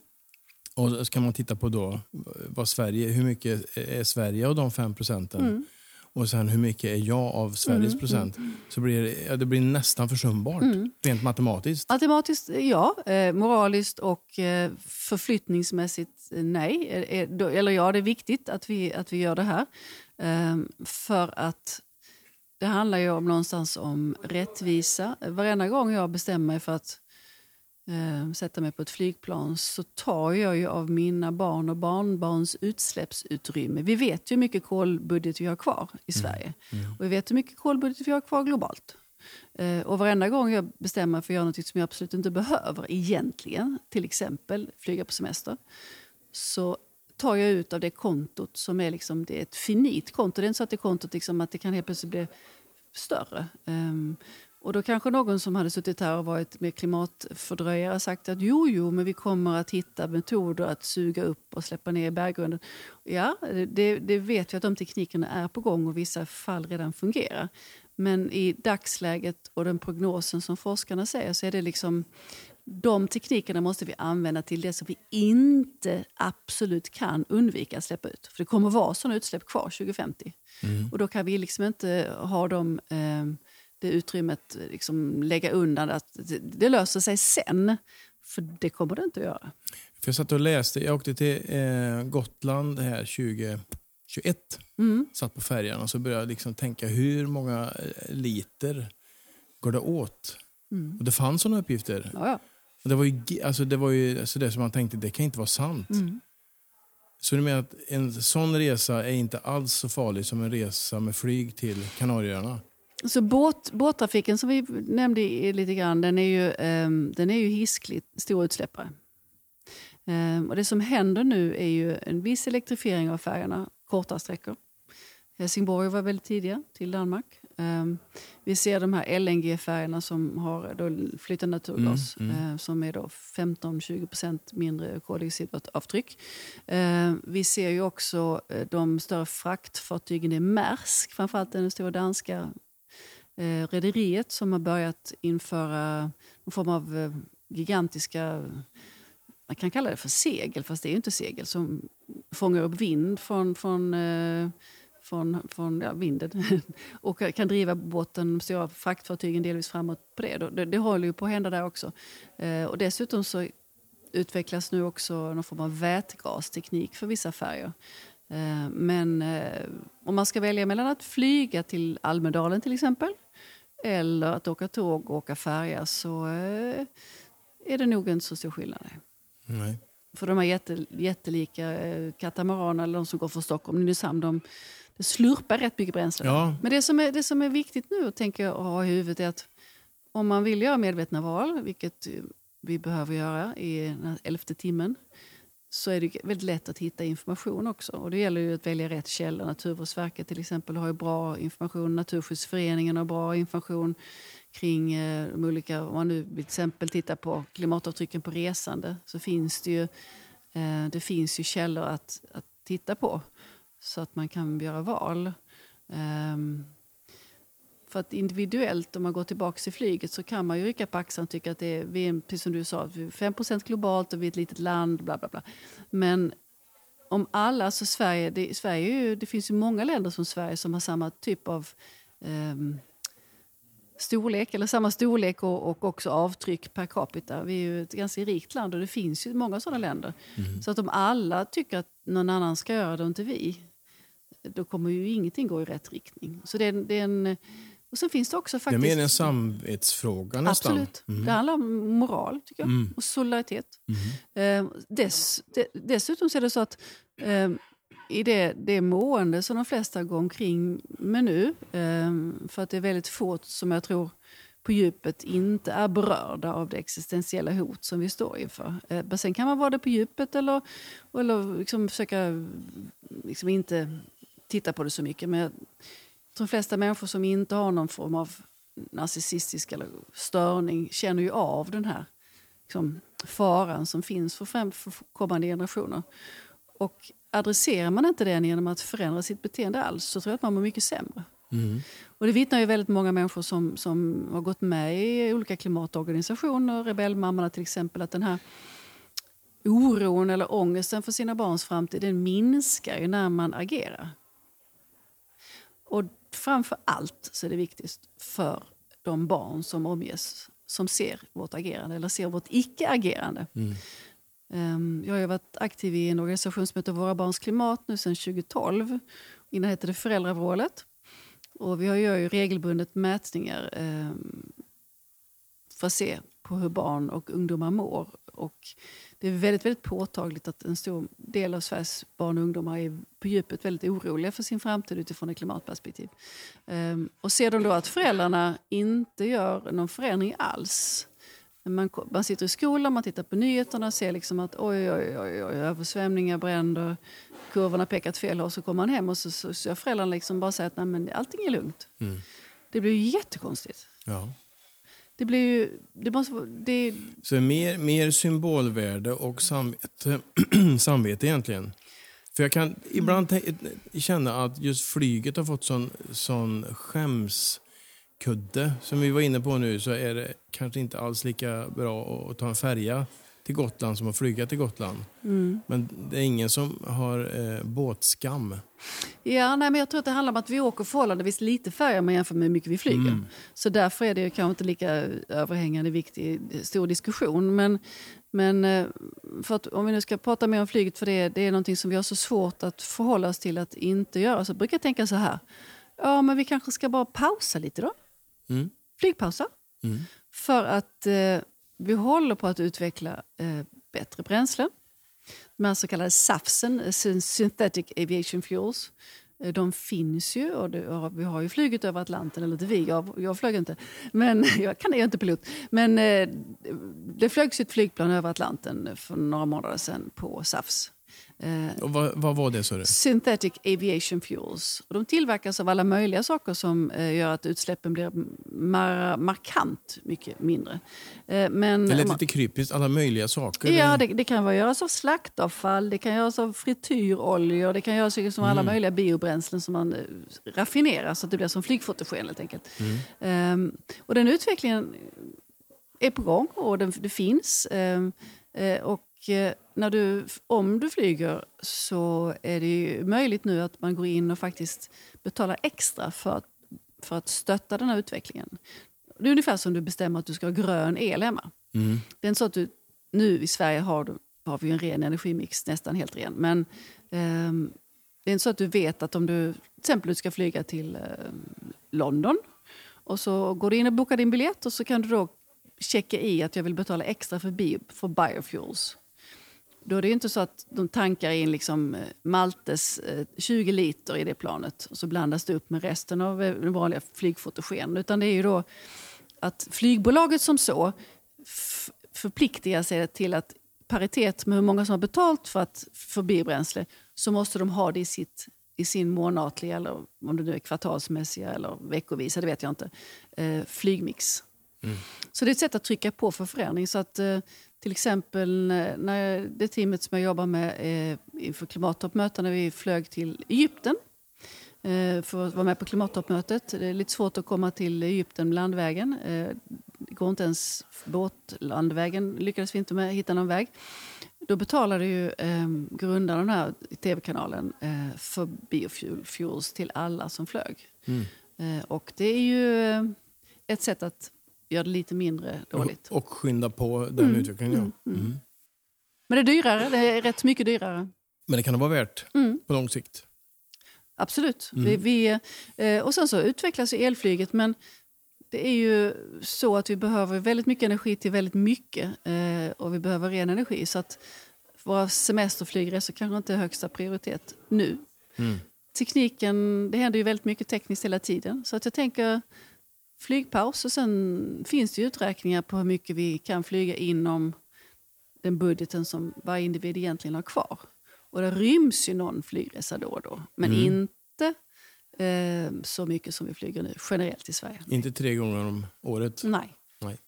Och så ska man titta på då vad Sverige, hur mycket är Sverige av de 5 procenten? Mm. Och sen hur mycket är jag av Sveriges procent? Så blir det, ja, det blir nästan försumbart, Mm. rent matematiskt. Automatiskt ja, eh, moraliskt och eh, förflyttningsmässigt nej. Eller ja, det är viktigt att vi, att vi gör det här. Eh, för att det handlar ju om någonstans om rättvisa. Varenda gång jag bestämmer mig för att eh, sätta mig på ett flygplan så tar jag ju av mina barn och barnbarns utsläppsutrymme. Vi vet ju hur mycket kolbudget vi har kvar i Sverige. Och vi vet hur mycket kolbudget vi har kvar globalt. Eh, och varenda gång jag bestämmer mig för att göra något som jag absolut inte behöver egentligen, till exempel flyga på semester, så tar jag ut av det kontot som är, liksom, det är ett finit konto. Det är inte så att det kontot liksom, att det kan helt plötsligt bli större. Um, och då kanske någon som hade suttit här och varit med klimatfördröjare sagt att jo, jo, men vi kommer att hitta metoder att suga upp och släppa ner i berggrunden. Ja, det, det vet vi att de teknikerna är på gång och vissa fall redan fungerar. Men i dagsläget och den prognosen som forskarna säger så är det liksom de teknikerna måste vi använda till det som vi inte absolut kan undvika att släppa ut. För det kommer vara sådana utsläpp kvar 2050. Mm. Och då kan vi liksom inte ha dem, eh, det utrymmet, liksom lägga undan att det, det, löser sig sen. För det kommer det inte att göra. För jag satt och läste, jag åkte till eh, Gotland här 2021. Mm. Satt på färjan och så började jag liksom tänka hur många eh, liter går det åt? Mm. Och det fanns sådana uppgifter. Ja, ja. Och det var ju, alltså det var ju alltså det som man tänkte, det kan inte vara sant. Mm. Så du menar att en sån resa är inte alls så farlig som en resa med flyg till Kanarieöarna? Så båt, båttrafiken som vi nämnde lite grann, den är ju, um, den är ju hiskligt stor utsläppare. Um, och det som händer nu är ju en viss elektrifiering av färjorna, korta sträckor. Helsingborg var väldigt tidiga till Danmark. Um, vi ser de här LNG-färgerna som har då flytande naturgas mm, mm. Uh, som är 15-20% mindre koldioxidavtryck. Uh, vi ser ju också uh, de större fraktfartygen. Det är Maersk, framförallt det stora danska uh, rederiet som har börjat införa någon form av gigantiska man kan kalla det för segel, fast det är inte segel, som fångar upp vind från, från från, från ja, vinden och kan driva båten, stora fraktfartygen delvis framåt på det. Det, det håller ju på att hända där också. Eh, och dessutom så utvecklas nu också någon form av vätgasteknik för vissa färger. Eh, men eh, om man ska välja mellan att flyga till Almedalen till exempel eller att åka tåg och åka färja så eh, är det nog inte så stor skillnad. Nej. För de här jätte, jättelika eh, katamaranerna, eller de som går från Stockholm, Nynäshamn, de, det slurpar rätt mycket bränsle. Ja. Men det som, är, det som är viktigt nu tänker jag, att ha i huvudet är att om man vill göra medvetna val, vilket vi behöver göra i den elfte timmen, så är det väldigt lätt att hitta information också. Och det gäller ju att välja rätt källa. Naturvårdsverket till exempel har ju bra information, Naturskyddsföreningen har bra information kring eh, de olika, om man nu till exempel tittar på klimatavtrycken på resande, så finns det ju, eh, det finns ju källor att, att titta på så att man kan göra val. Um, för att individuellt, om man går tillbaka till flyget, så kan man ju rycka på axeln och tycka att det är, vi är, precis som du sa, 5% globalt och vi är ett litet land, bla bla bla. Men om alla, alltså Sverige, det, Sverige ju, det finns ju många länder som Sverige som har samma typ av um, storlek, eller samma storlek och, och, också avtryck per capita. Vi är ju ett ganska rikt land och det finns ju många sådana länder. Mm. Så att om alla tycker att någon annan ska göra det och inte vi, då kommer ju ingenting gå i rätt riktning. Så det är, det är en, och sen finns det också faktiskt... Det är mer en samvetsfråga nästan. Absolut. Mm. Det handlar om moral tycker jag. Mm. och solidaritet. Mm. Eh, dess, de, dessutom så är det så att eh, i det, det mående som de flesta går omkring med nu, eh, för att det är väldigt få som jag tror på djupet inte är berörda av det existentiella hot som vi står inför. Eh, men sen kan man vara det på djupet eller, eller liksom försöka liksom inte titta på det så mycket. Men jag tror de flesta människor som inte har någon form av narcissistisk eller störning känner ju av den här liksom, faran som finns för, fram, för kommande generationer. Och adresserar man inte den genom att förändra sitt beteende alls så tror jag att man mår mycket sämre. Mm. Och det vittnar ju väldigt många människor som, som har gått med i olika klimatorganisationer, Rebellmammorna till exempel, att den här oron eller ångesten för sina barns framtid den minskar ju när man agerar. Och framför allt så är det viktigt för de barn som omges som ser vårt agerande eller ser vårt icke-agerande. Mm. Um, jag har varit aktiv i en organisation som heter Våra barns klimat nu sedan 2012. Innan hette det Föräldravrålet. Och vi gör ju regelbundet mätningar um, för att se på hur barn och ungdomar mår Och det är väldigt, väldigt påtagligt att en stor del av Sveriges barn och ungdomar är på djupet väldigt oroliga för sin framtid utifrån ett klimatperspektiv. Um, och ser de då att föräldrarna inte gör någon förändring alls man, man sitter i skolan, man tittar på nyheterna och ser liksom att oj, oj, oj, oj översvämningar, bränder, kurvorna pekar åt fel håll. Så kommer man hem och så, så, så föräldrarna liksom bara säger att Nej, men allting är lugnt. Mm. Det blir ju jättekonstigt. Ja. Det blir ju... Det måste, det... Så mer, mer symbolvärde och samvete, samvete egentligen. För jag kan ibland känna att just flyget har fått sån, sån skäms kudde som vi var inne på nu så är det kanske inte alls lika bra att ta en färja till Gotland som att flyga till Gotland. Mm. Men det är ingen som har eh, båtskam. Ja, nej, men jag tror att det handlar om att vi åker förhållandevis lite färja med jämfört med hur mycket vi flyger. Mm. Så därför är det kanske inte lika överhängande viktig stor diskussion. Men, men eh, för att, om vi nu ska prata mer om flyget, för det, det är någonting som vi har så svårt att förhålla oss till att inte göra. Så brukar jag tänka så här. Ja, men vi kanske ska bara pausa lite då. Mm. Flygpausa. Mm. För att eh, vi håller på att utveckla eh, bättre bränsle. De här så kallade SAFsen, eh, Synthetic Aviation Fuels. Eh, de finns ju och, det, och vi har ju flugit över Atlanten, eller inte vi, jag, jag flög inte. Men jag kan jag är inte pilot. Men eh, det flögs ett flygplan över Atlanten för några månader sedan på SAFs. Eh, och vad, vad, var det? Så Synthetic Aviation Fuels. Och de tillverkas av alla möjliga saker som eh, gör att utsläppen blir mar markant mycket mindre. Eh, men, det lät lite kryptiskt, alla möjliga saker. Ja, det, det, kan vara göras av slaktavfall, det kan göras av frityroljor, det kan göras som liksom mm. alla möjliga biobränslen som man raffinerar så att det blir som flygfotogen helt enkelt. Mm. Ehm, och den utvecklingen är på gång och den, det finns. Eh, och när du, om du flyger så är det möjligt nu att man går in och faktiskt betalar extra för att, för att stötta den här utvecklingen. Det är ungefär som du bestämmer att du ska ha grön el hemma. Mm. Det är inte så att du, nu i Sverige har, du, har vi en ren energimix, nästan helt ren. Men eh, det är inte så att du vet att om du till exempel ska flyga till eh, London och så går du in och bokar din biljett och så kan du då checka i att jag vill betala extra för, bio, för biofuels. Då är det inte så att de tankar in liksom eh, Maltes 20 eh, liter i det planet och så blandas det upp med resten av eh, den vanliga flygfotogen. Utan det är ju då att flygbolaget som så förpliktigar sig till att paritet med hur många som har betalt för, att, för biobränsle så måste de ha det i, sitt, i sin månatliga, eller om det nu är kvartalsmässiga eller veckovisa, det vet jag inte, eh, flygmix. Mm. Så det är ett sätt att trycka på för förändring. Så att, eh, till exempel när det teamet som jag jobbar med eh, inför klimattoppmötet när vi flög till Egypten eh, för att vara med på klimattoppmötet. Det är lite svårt att komma till Egypten landvägen. Eh, det går inte ens båtlandvägen, lyckades vi inte med, hitta någon väg. Då betalade ju eh, grundaren den här tv-kanalen eh, för biofuels till alla som flög. Mm. Eh, och det är ju eh, ett sätt att gör det lite mindre dåligt. Och, och skynda på den mm. utvecklingen, ja. Mm. Mm. Men det är dyrare, det är rätt mycket dyrare. Men det kan det vara värt mm. på lång sikt? Absolut. Mm. Vi, vi, eh, och sen så utvecklas elflyget, men det är ju så att vi behöver väldigt mycket energi till väldigt mycket. Eh, och vi behöver ren energi. Så att våra semesterflygresor kanske inte är högsta prioritet nu. Mm. Tekniken, det händer ju väldigt mycket tekniskt hela tiden. Så att jag tänker flygpaus och sen finns det uträkningar på hur mycket vi kan flyga inom den budgeten som varje individ egentligen har kvar. Och det ryms ju någon flygresa då och då, men mm. inte eh, så mycket som vi flyger nu generellt i Sverige. Inte tre gånger om året? Nej. Nej.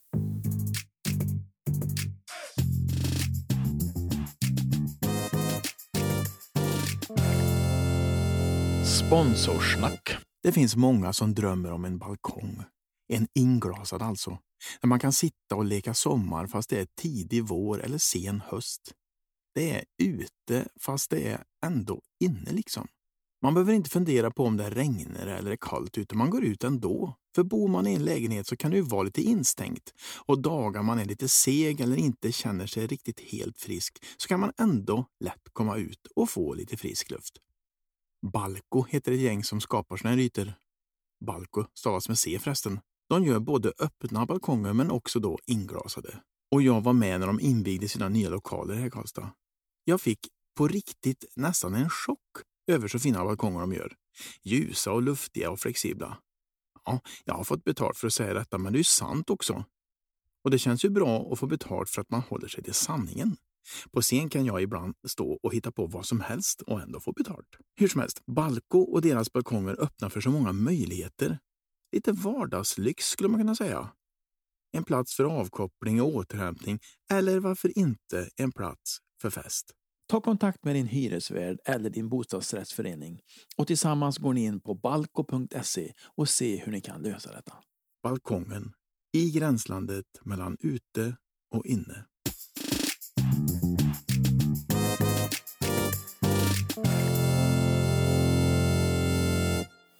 Sponsorsnack. Det finns många som drömmer om en balkong en inglasad alltså, där man kan sitta och leka sommar fast det är tidig vår eller sen höst. Det är ute fast det är ändå inne liksom. Man behöver inte fundera på om det regnar eller är kallt ute, man går ut ändå. För bor man i en lägenhet så kan det ju vara lite instängt och dagar man är lite seg eller inte känner sig riktigt helt frisk så kan man ändå lätt komma ut och få lite frisk luft. Balko heter ett gäng som skapar såna här ytor. Balko stavas med C förresten. De gör både öppna balkonger men också då inglasade. och jag var med när de invigde sina nya lokaler här i Karlstad. Jag fick på riktigt nästan en chock över så fina balkonger de gör. Ljusa och luftiga och flexibla. Ja, jag har fått betalt för att säga detta, men det är ju sant också. Och det känns ju bra att få betalt för att man håller sig till sanningen. På scen kan jag ibland stå och hitta på vad som helst och ändå få betalt. Hur som helst, Balko och deras balkonger öppnar för så många möjligheter. Lite vardagslyx skulle man kunna säga. En plats för avkoppling och återhämtning eller varför inte en plats för fest. Ta kontakt med din hyresvärd eller din bostadsrättsförening och tillsammans går ni in på balko.se och se hur ni kan lösa detta. Balkongen i gränslandet mellan ute och inne.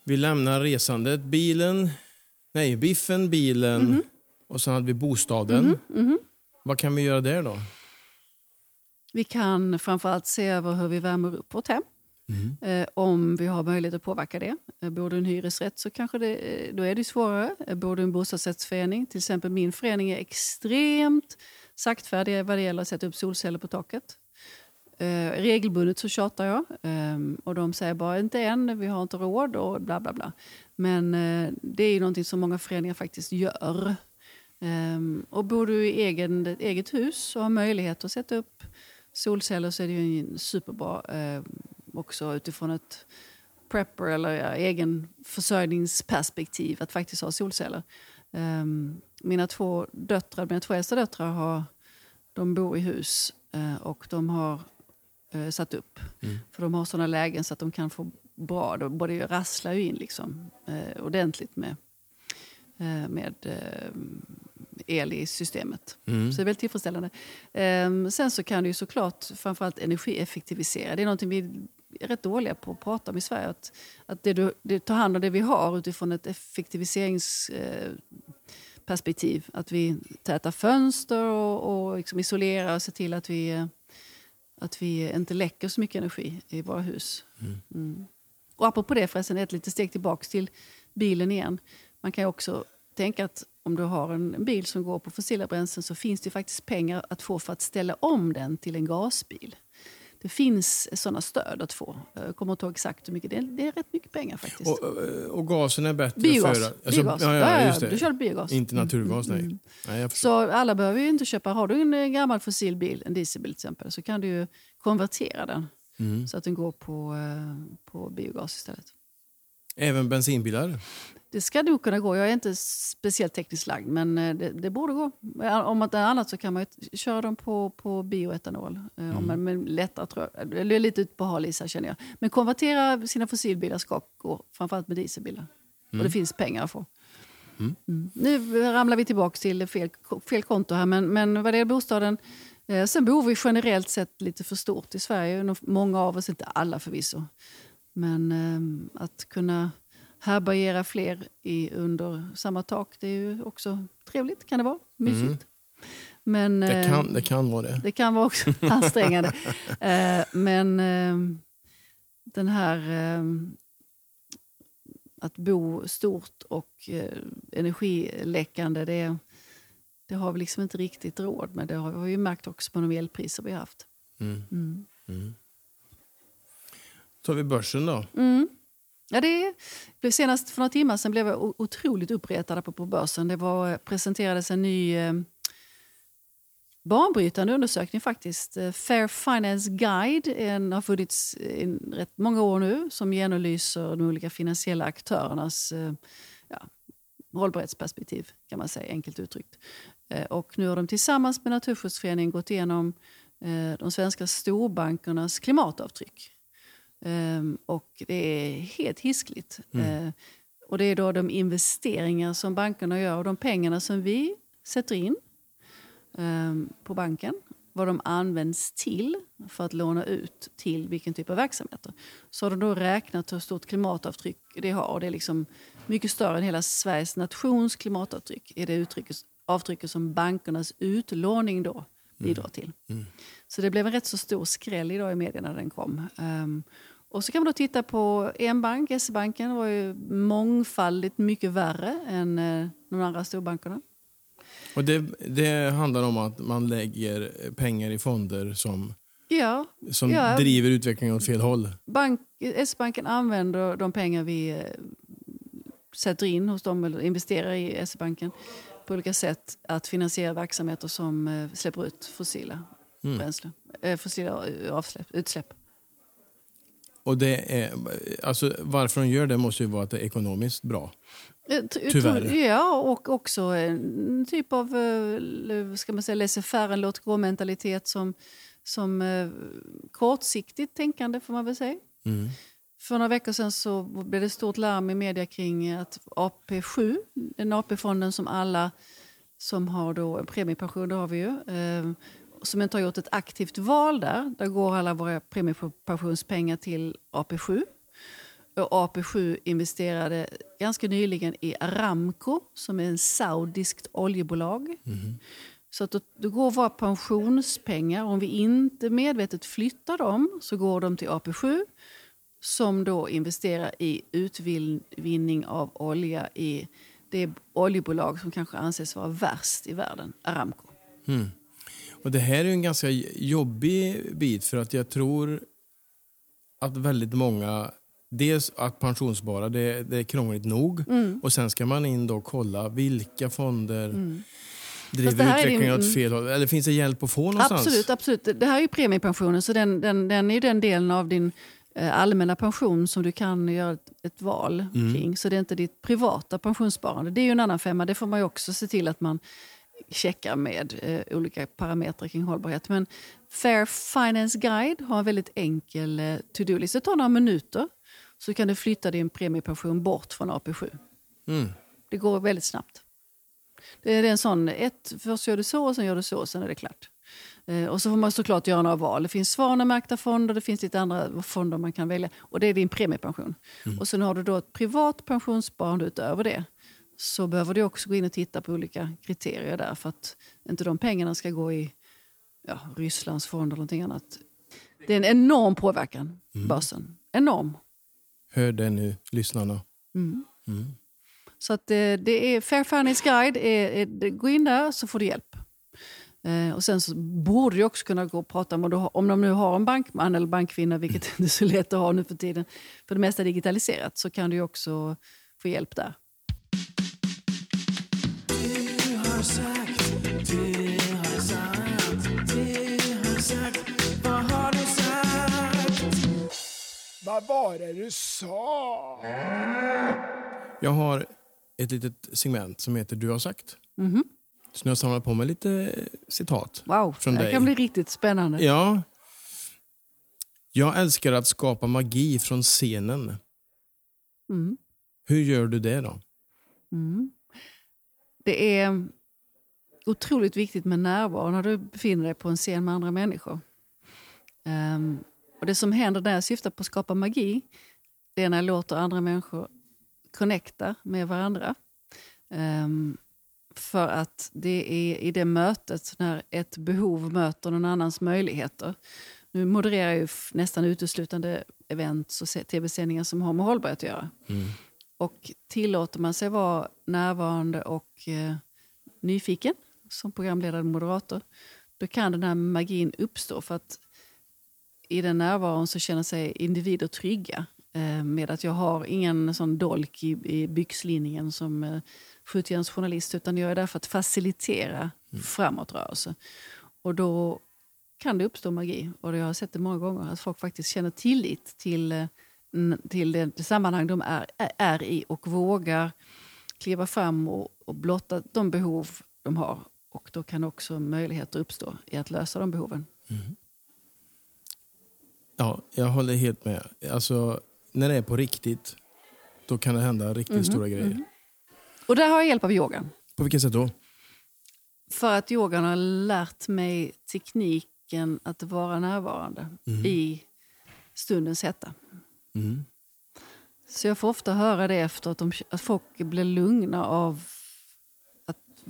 Vi lämnar resandet, bilen, nej, biffen, bilen Mhm. och sen hade vi bostaden. Mhm. Vad kan vi göra där då? Vi kan framförallt se över hur vi värmer upp vårt hem. Mm. Eh, om vi har möjlighet att påverka det. Eh, bor du i en hyresrätt så kanske det, eh, då är det svårare. Eh, bor du i en bostadsrättsförening, till exempel min förening är extremt saktfärdig vad det gäller att sätta upp solceller på taket. Eh, regelbundet så tjatar jag eh, och de säger bara inte än, vi har inte råd och bla bla bla. Men eh, det är ju någonting som många föreningar faktiskt gör. Ehm, och bor du i egen, eget hus och har möjlighet att sätta upp solceller så är det ju en superbra eh, också utifrån ett prepper eller ja, egen försörjningsperspektiv att faktiskt ha solceller. Ehm, mina två döttrar, mina två äldsta döttrar har, de bor i hus eh, och de har eh, satt upp. Mm. För de har sådana lägen så att de kan få bra, de både rasslar ju in liksom, eh, ordentligt med, eh, med eh, el i systemet. Mm. Så det är väldigt tillfredsställande. Ehm, sen så kan du ju såklart framförallt energieffektivisera. Det är någonting vi är rätt dåliga på att prata om i Sverige. Att, att det du, det tar hand om det vi har utifrån ett effektiviseringsperspektiv. perspektiv. Att vi tätar fönster och, och liksom isolerar och ser till att vi, eh, att vi inte läcker så mycket energi i våra hus. Mm. Och apropå det förresten, ett litet steg tillbaks till bilen igen. Man kan också tänka att om du har en bil som går på fossila bränslen så finns det faktiskt pengar att få för att ställa om den till en gasbil. Det finns sådana stöd att få. Jag kommer inte ihåg exakt hur mycket. Det är, det är rätt mycket pengar faktiskt. Och, och gasen är bättre biogas. för... Alltså, biogas. Ja, ja, just Du det. kör biogas. Inte naturgas, nej. Mm. nej jag förstår. Så alla behöver ju inte köpa... Har du en eh, gammal fossilbil, en dieselbil till exempel, så kan du konvertera den Mm. så att den går på, eh, på biogas istället. Även bensinbilar? Det ska nog kunna gå. Jag är inte speciellt tekniskt lagd, men eh, det, det borde gå. Om inte annat så kan man köra dem på, på bioetanol. Mm. Om man, men lättare tror jag. Eller lite ut på hal is här, känner jag. Men konvertera sina fossilbilar ska gå, framförallt med dieselbilar. Och det finns pengar att få. Mm. Nu ramlar vi tillbaka till fel, fel konto här, men, men vad det är bostaden. Eh, sen bor vi generellt sett lite för stort i Sverige. Många av oss, inte alla förvisso. Men eh, att kunna härbärgera fler i, under samma tak, det är ju också trevligt. Kan det vara. Mysigt. Men, Det eh, kan, det kan vara det. det kan vara också ansträngande. Eh, men eh, den här eh, att bo stort och eh, energiläckande, det, det har vi liksom inte riktigt råd med. Det har vi ju märkt också på de elpriser vi har haft. Mm. Mm tar vi börsen då. Mm. Ja, det blev senast för några timmar sedan blev jag otroligt uppretad på, börsen. Det var, presenterades en ny eh, banbrytande undersökning faktiskt. Eh, Fair Finance Guide en, har funnits i rätt många år nu som genomlyser de olika finansiella aktörernas eh, ja, hållbarhetsperspektiv kan man säga, enkelt uttryckt. Eh, och nu har de tillsammans med Naturskyddsföreningen gått igenom eh, de svenska storbankernas klimatavtryck. Ehm, och det är helt hiskligt. Eh, och det är då de investeringar som bankerna gör och de pengarna som vi sätter in ehm, på banken, vad de används till för att låna ut till vilken typ av verksamheter. Så har de då räknat hur stort klimatavtryck det har. Och det är liksom mycket större än hela Sveriges nations klimatavtryck. är det uttrycket, avtrycket som bankernas utlåning då bidrar till. Så det blev en rätt så stor skräll idag i medierna när den kom. Ehm, och så kan man då titta på en bank, S-banken, var ju mångfaldigt mycket värre än eh, de andra storbankerna. Och det, det handlar om att man lägger pengar i fonder som, Ja, som Ja. driver utvecklingen åt fel håll. bank, S-banken använder de pengar vi eh, sätter in hos dem eller investerar i S-banken på olika sätt att finansiera verksamheter som eh, släpper ut fossila Mm. bränslen, fossila avsläpp, utsläpp. Och det är, alltså, varför de gör det måste ju vara att det är ekonomiskt bra. Jag Tyvärr. Ja, och också en typ av eh, ska man säga, laissez-faire, en låt-gå-mentalitet som, som eh, kortsiktigt tänkande, får man väl säga. Mm. För några veckor sedan så blev det stort larm i media kring att AP7, den AP-fonden som alla som har då en premiepension, det har vi ju, eh, som inte har gjort ett aktivt val där. Där går alla våra premiepensionspengar till AP7. Och AP7 investerade ganska nyligen i Aramco som är en saudiskt oljebolag. Så att då, då går våra pensionspengar, om vi inte medvetet flyttar dem, så går de till AP7 som då investerar i utvinning av olja i det oljebolag som kanske anses vara värst i världen, Aramco. Och det här är en ganska jobbig bit för att jag tror att väldigt många Dels att pensionsspara, det, det är krångligt nog. Mm. Och sen ska man in då och kolla vilka fonder driver här är utvecklingen åt fel håll. Eller finns det hjälp att få någonstans? Absolut, absolut. Det här är ju premiepensionen, så den, den, den är den delen av din eh, allmänna pension som du kan göra ett, ett val kring. Så det är inte ditt privata pensionssparande. Det är ju en annan femma. Det får man också se till att man checkar med eh, olika parametrar kring hållbarhet. Men Fair Finance Guide har en väldigt enkel eh, to-do-list. Det tar några minuter så kan du flytta din premiepension bort från AP7. Mm. Det går väldigt snabbt. Det är en sån, ett, först gör du så och sen gör du så och sen är det klart. Eh, och så får man såklart göra några val. Det finns svanmärkta fonder, det finns lite andra fonder man kan välja. Och det är din premiepension. Och sen har du då ett privat pensionssparande utöver det. Så behöver du också gå in och titta på olika kriterier där för att inte de pengarna ska gå i ja, Rysslands fond eller någonting annat. Det är en enorm påverkan, börsen. Enorm. Hör det nu, lyssnarna. Så att det, det är Fair Finance Guide. Är, är, det- gå in där så får du hjälp. Eh, och sen så borde du också kunna gå och prata med, om, de nu har en bankman eller bankkvinna, vilket inte är så lätt att ha nu för tiden, för det mesta är digitaliserat, så kan du också få hjälp där. Vad var det du sa? Jag har ett litet segment som heter Du har sagt. Mhm. Så nu har jag samlat på mig lite citat. Wow, Från det dig. kan bli riktigt spännande. Ja. Jag älskar att skapa magi från scenen. Mm. Hur gör du det då? Mm. Det är otroligt viktigt med närvaro när du befinner dig på en scen med andra människor. Ehm, och Det som händer när jag syftar på att skapa magi det är när jag låter andra människor connecta med varandra. Ehm, för att det är i det mötet, när ett behov möter någon annans möjligheter. Nu modererar jag nästan uteslutande events och tv-sändningar som har med hållbarhet att göra. Och tillåter man sig vara närvarande och eh, nyfiken som programledare och moderator, då kan den här magin uppstå. För att i den närvaron så känner sig individer trygga eh, med att jag har ingen sån dolk i, i byxlinningen som eh, skjutjärnsjournalist, utan jag är där för att facilitera framåtrörelse. Och då kan det uppstå magi. Och jag har sett det många gånger, att folk faktiskt känner tillit till, eh, till det, det sammanhang de är, är i och vågar kliva fram och, och blotta de behov de har. Och då kan också möjligheter uppstå i att lösa de behoven. Ja, jag håller helt med. Alltså, när det är på riktigt, då kan det hända riktigt stora grejer. Och där har jag hjälp av yogan. På vilket sätt då? För att yogan har lärt mig tekniken att vara närvarande i stundens hetta. Mm. Så jag får ofta höra det efter att, de, att folk blir lugna av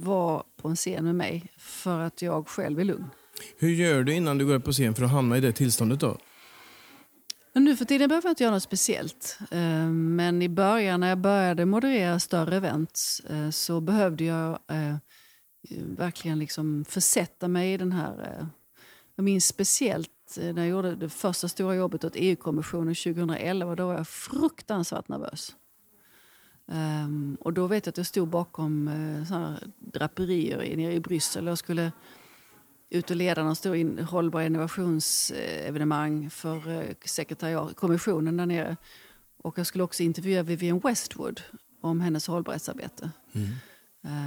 vara på en scen med mig för att jag själv är lugn. Hur gör du innan du går upp på scen för att hamna i det tillståndet då? Men nu för tiden behöver jag inte göra något speciellt. Eh, Men i början när jag började moderera större events eh, så behövde jag eh, verkligen liksom försätta mig i den här... Jag minns speciellt när jag gjorde det första stora jobbet åt EU-kommissionen 2011. Då var jag fruktansvärt nervös. Um, och då vet jag att jag stod bakom uh, såna draperier nere i Bryssel och skulle ut och leda någon stor in, hållbar innovationsevenemang för uh, sekretariat, kommissionen där nere. Och jag skulle också intervjua Vivienne Westwood om hennes hållbarhetsarbete. Mm.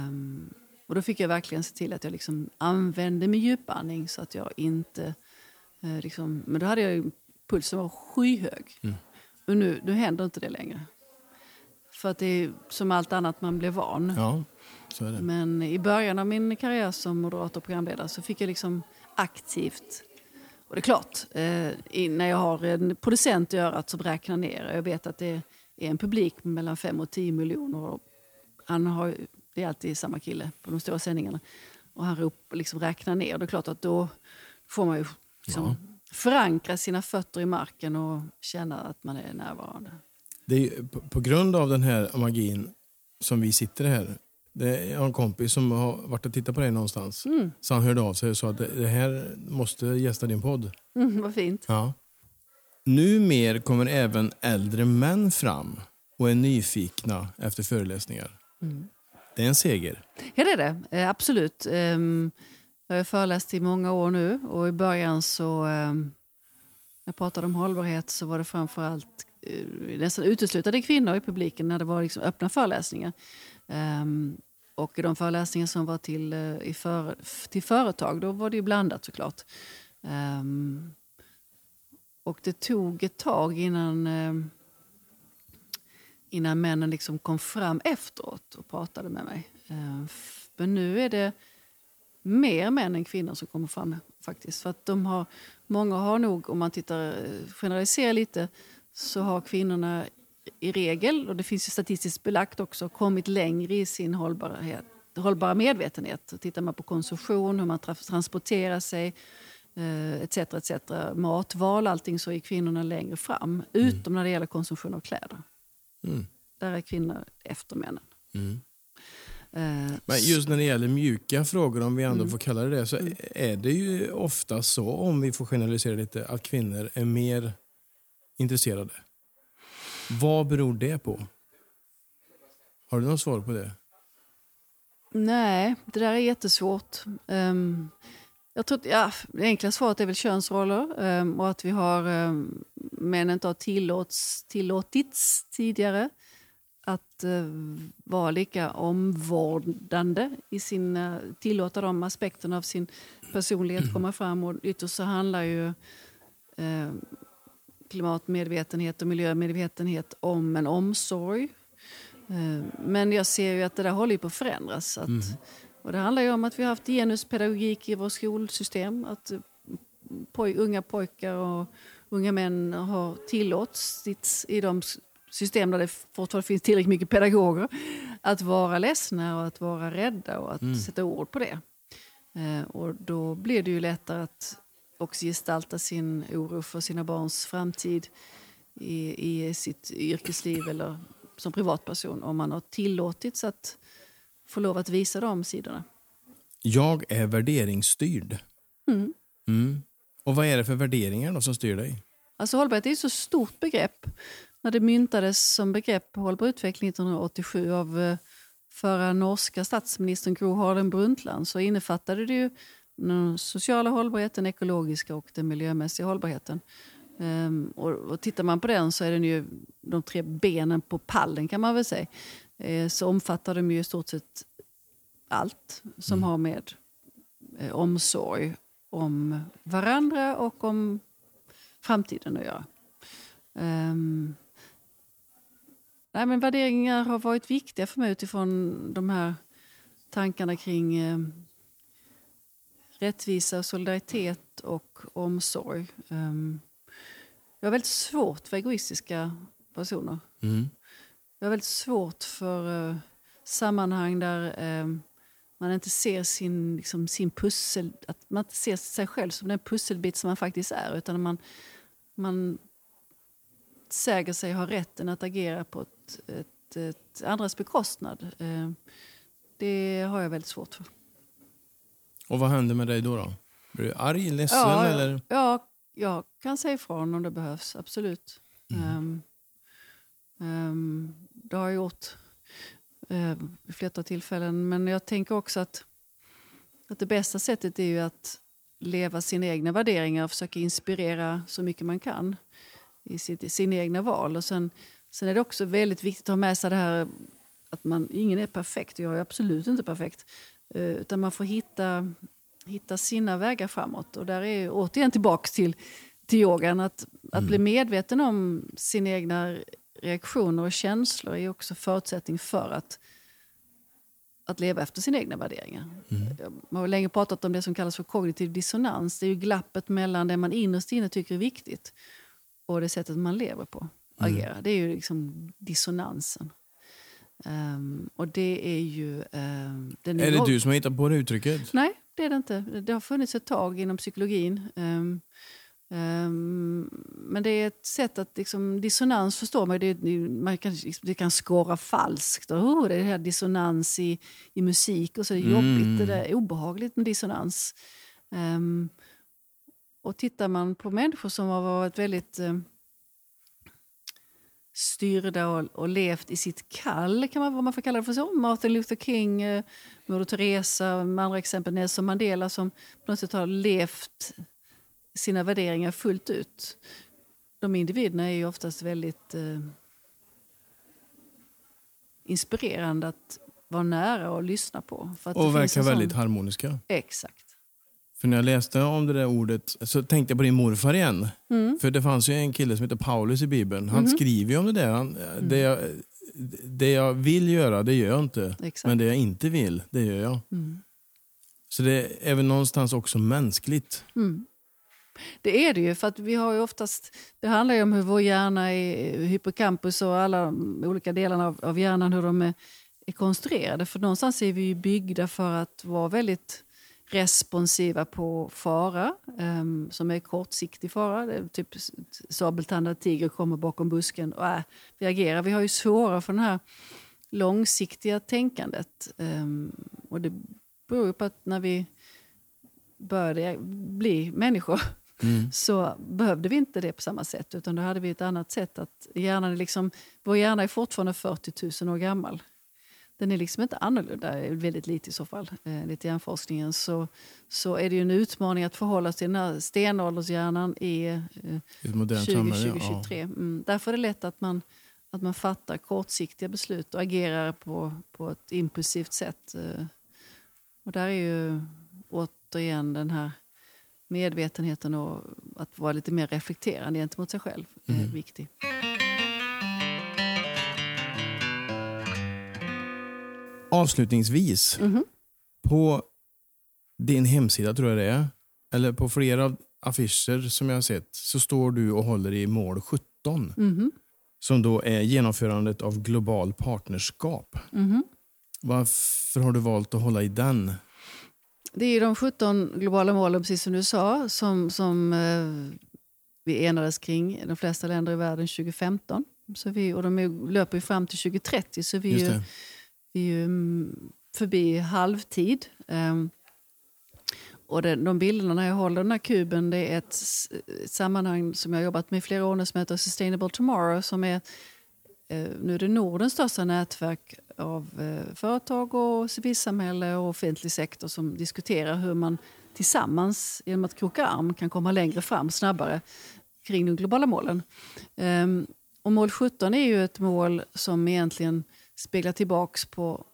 Um, och då fick jag verkligen se till att jag liksom använde min djupandning så att jag inte... Uh, liksom, men då hade jag ju, pulsen var skyhög. Mm. Och nu, nu händer inte det längre. För att det är som allt annat, man blir van. Ja, så är det. Men i början av min karriär som moderator och programledare så fick jag liksom aktivt och det är klart, eh, när jag har en producent i örat som räknar ner, jag vet att det är en publik mellan 5 och 10 miljoner. Han har, det är alltid samma kille på de stora sändningarna. Och han rop, liksom räknar ner. Det är klart att då får man ju liksom ja. förankra sina fötter i marken och känna att man är närvarande. Det är på, på grund av den här magin som vi sitter här det, jag har en kompis som har varit och tittat på dig någonstans. Mm. Så han hörde av sig och sa att det här måste gästa din podd. Mm, vad fint. Ja. Numer kommer även äldre män fram och är nyfikna efter föreläsningar. Mm. Det är en seger. Ja, det är det. Eh, absolut. Um, jag har föreläst i många år nu och i början så... Um, jag pratade om hållbarhet så var det framförallt Eh, nästan uteslutande kvinnor i publiken när det var liksom öppna föreläsningar. Um, och de föreläsningar som var till, uh, i för, till företag, då var det ju blandat såklart. Um, och det tog ett tag innan, uh, innan männen liksom kom fram efteråt och pratade med mig. Uh, men nu är det mer män än kvinnor som kommer fram. faktiskt. För att de har, många har nog, om man tittar generaliserar lite, så har kvinnorna i regel, och det finns ju statistiskt belagt också, kommit längre i sin hållbarhet, hållbara medvetenhet. Tittar man på konsumtion, hur man transporterar sig, etc. Eh, etc. Matval, allting så är kvinnorna längre fram. Mm. Utom när det gäller konsumtion av kläder. Mm. Där är kvinnor efter männen. Mm. Uh, Men just när det gäller mjuka frågor, om vi ändå mm. får kalla det det, så mm. är det ju ofta så, om vi får generalisera lite, att kvinnor är mer intresserade. Vad beror det på? Har du något svar på det? Nej, det där är jättesvårt. Um, jag tror, ja, det enkla svaret är väl könsroller um, och att vi har um, män inte har tillåts, tillåtits tidigare att uh, vara lika omvårdande i sin, uh, tillåta de aspekterna av sin personlighet komma fram. Och ytterst så handlar ju uh, klimatmedvetenhet och miljömedvetenhet om en omsorg. Uh, men jag ser ju att det där håller på att förändras. Att, mm och det handlar om att vi har haft genuspedagogik i vårt skolsystem. Att eh, poj unga pojkar och unga män har tillåtits i de system där det fortfarande finns tillräckligt mycket pedagoger att vara ledsna och att vara rädda och att mm. sätta ord på det. Eh, och då blir det ju lättare att också gestalta sin oro för sina barns framtid i, i sitt yrkesliv eller som privatperson om man har tillåtits att få lov att visa de sidorna. Jag är värderingsstyrd. Mm. Mm. Och vad är det för värderingar då som styr dig? Alltså hållbarhet är ett så stort begrepp. När det myntades som begrepp hållbar utveckling 1987 av eh, förra norska statsministern Gro Harlem Brundtland så innefattade det ju den sociala hållbarheten, den ekologiska och den miljömässiga hållbarheten. Um, och, och tittar man på den så är den ju de tre benen på pallen kan man väl säga. Eh, så omfattar de ju i stort sett allt som mm. har med eh, omsorg om varandra och om framtiden att göra. Um, nej, men värderingar har varit viktiga för mig utifrån de här tankarna kring eh, rättvisa, solidaritet och omsorg. Um, jag har väldigt svårt för egoistiska personer. Mm. Jag har väldigt svårt för uh, sammanhang där uh, man inte ser sin, liksom, sin pussel, att man inte ser sig själv som den pusselbit som man faktiskt är. Utan man, man säger sig ha rätten att agera på ett, ett, ett andras bekostnad. Uh, det har jag väldigt svårt för. Och vad händer med dig då? då? Blir du arg, ledsen Ja, eller? Ja, jag kan säga ifrån om det behövs, absolut. Mm. Ehm, ehm, det har jag gjort uh, vid flera tillfällen. Men jag tänker också att, att det bästa sättet är ju att leva sina egna värderingar och försöka inspirera så mycket man kan i sitt, sina egna val. Och sen, sen är det också väldigt viktigt att ha med sig det här att man, ingen är perfekt, jag är absolut inte perfekt. Eh, utan man får hitta, hitta sina vägar framåt. Och där är återigen tillbaks till, till yogan. Att, att bli medveten om sina egna reaktioner och känslor är också förutsättning för att, att leva efter sina egna värderingar. Man har länge pratat om det som kallas för kognitiv dissonans. Det är ju glappet mellan det man innerst inne tycker är viktigt och det sättet man lever på, agerar. Det är ju liksom dissonansen. Ehm, och det är ju... ehm, den Är det du som har hittat på det uttrycket? Nej, det är det inte. Det har funnits ett tag inom psykologin. Ehm, men det är ett sätt att... Liksom, dissonans förstår man, det, man kan, det kan skåra falskt. Och, oh, det är det här dissonans i, i musik och så är det jobbigt. Det där är obehagligt med dissonans. Och tittar man på människor som har varit väldigt styrda och, och levt i sitt kall, kan man, vad man får kalla det för så. Martin Luther King, eh, Moder Teresa, med andra exempel Nelson Mandela som på något sätt har levt sina värderingar fullt ut. De individerna är ju oftast väldigt eh, inspirerande att vara nära och lyssna på. För att Och verkar en sån- väldigt harmoniska. Exakt. För när jag läste om det där ordet så tänkte jag på din morfar igen. Mm. För det fanns ju en kille som heter Paulus i Bibeln. Han Mhm. skriver ju om det där. Han, det, jag, det jag vill göra, det gör jag inte. Exakt. Men det jag inte vill, det gör jag. Mm. Så det är väl någonstans också mänskligt. Mm. Det är det ju, för att vi har ju oftast... Det handlar ju om hur vår hjärna är, hippocampus och alla olika delarna av, av hjärnan, hur de är, är konstruerade. För någonstans är vi ju byggda för att vara väldigt responsiva på fara, ehm, som är kortsiktig fara. Det är typ sabeltandad tiger kommer bakom busken och äh, vi agerar. Vi har ju svårare för det här långsiktiga tänkandet. Ehm, och det beror ju på att när vi började bli människor så behövde vi inte det på samma sätt. Utan då hade vi ett annat sätt. att hjärnan är liksom, Vår hjärna är fortfarande 40 000 år gammal. Den är liksom inte annorlunda, väldigt lite i så fall, eh, enligt hjärnforskningen. Så, så är det ju en utmaning att förhålla sig till den här stenåldershjärnan i eh, I ett modernt 20, samhälle. 2023. Mm. Därför är det lätt att man, att man fattar kortsiktiga beslut och agerar på, på ett impulsivt sätt. eh. Och där är ju återigen den här medvetenheten och att vara lite mer reflekterande gentemot sig själv eh, viktig. Avslutningsvis, Mhm. på din hemsida tror jag det är, eller på flera affischer som jag har sett, så står du och håller i mål 17. Mhm. Som då är genomförandet av global partnerskap. Mhm. Varför har du valt att hålla i den? Det är de 17 globala målen, precis som du sa, som, som eh, vi enades kring i de flesta länder i världen 2015. Så vi, och de är, löper ju fram till 2030, så vi vi är ju mm, förbi halvtid. Ehm, och det, de bilderna jag håller den här kuben det är ett, ett sammanhang som jag har jobbat med i flera år nu som heter Sustainable Tomorrow. Som är, eh, nu är det Nordens största nätverk av eh, företag och civilsamhälle och offentlig sektor som diskuterar hur man tillsammans genom att kroka arm kan komma längre fram snabbare kring de globala målen. Ehm, och mål 17 är ju ett mål som egentligen speglar tillbaks på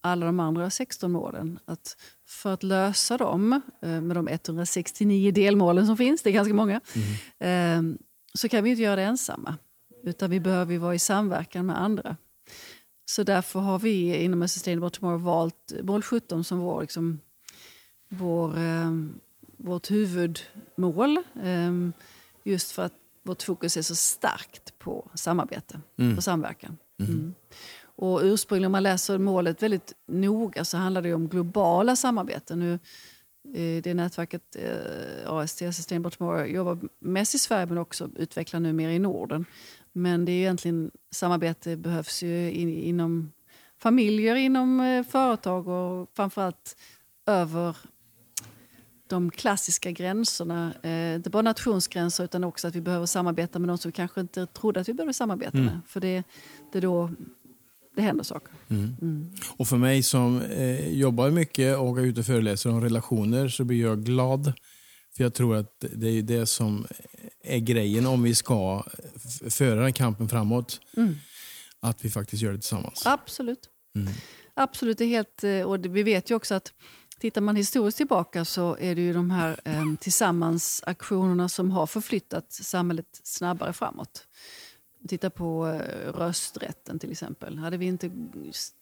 alla de andra 16 målen. Att för att lösa dem, eh, med de 169 delmålen som finns, det är ganska många, eh, så kan vi inte göra det ensamma. Utan vi behöver vara i samverkan med andra. Så därför har vi inom A Sustainable Tomorrow valt mål 17 som vår, liksom, vår, eh, vårt huvudmål. Just för att vårt fokus är så starkt på samarbete och samverkan. Mm. Och ursprungligen om man läser målet väldigt noga så handlar det om globala samarbeten. Nu, eh, det nätverket eh, AST, Sustainable Tomorrow, jobbar mest i Sverige men också utvecklar nu mer i Norden. Men det är egentligen samarbete behövs ju in, inom familjer, inom eh, företag och framförallt över de klassiska gränserna. Eh, inte bara nationsgränser utan också att vi behöver samarbeta med de som vi kanske inte trodde att vi behövde samarbeta Mm. med. För det, det är då det händer saker. Mm. Och för mig som eh, jobbar mycket och är ute och föreläser om relationer så blir jag glad. För jag tror att det är det som är grejen om vi ska föra den kampen framåt. Mm. Att vi faktiskt gör det tillsammans. Absolut. Mm. Absolut, det är helt, eh, och det- vi vet ju också att tittar man historiskt tillbaka så är det ju de här eh, tillsammansaktionerna som har förflyttat samhället snabbare framåt. Titta på eh, rösträtten till exempel. Hade vi inte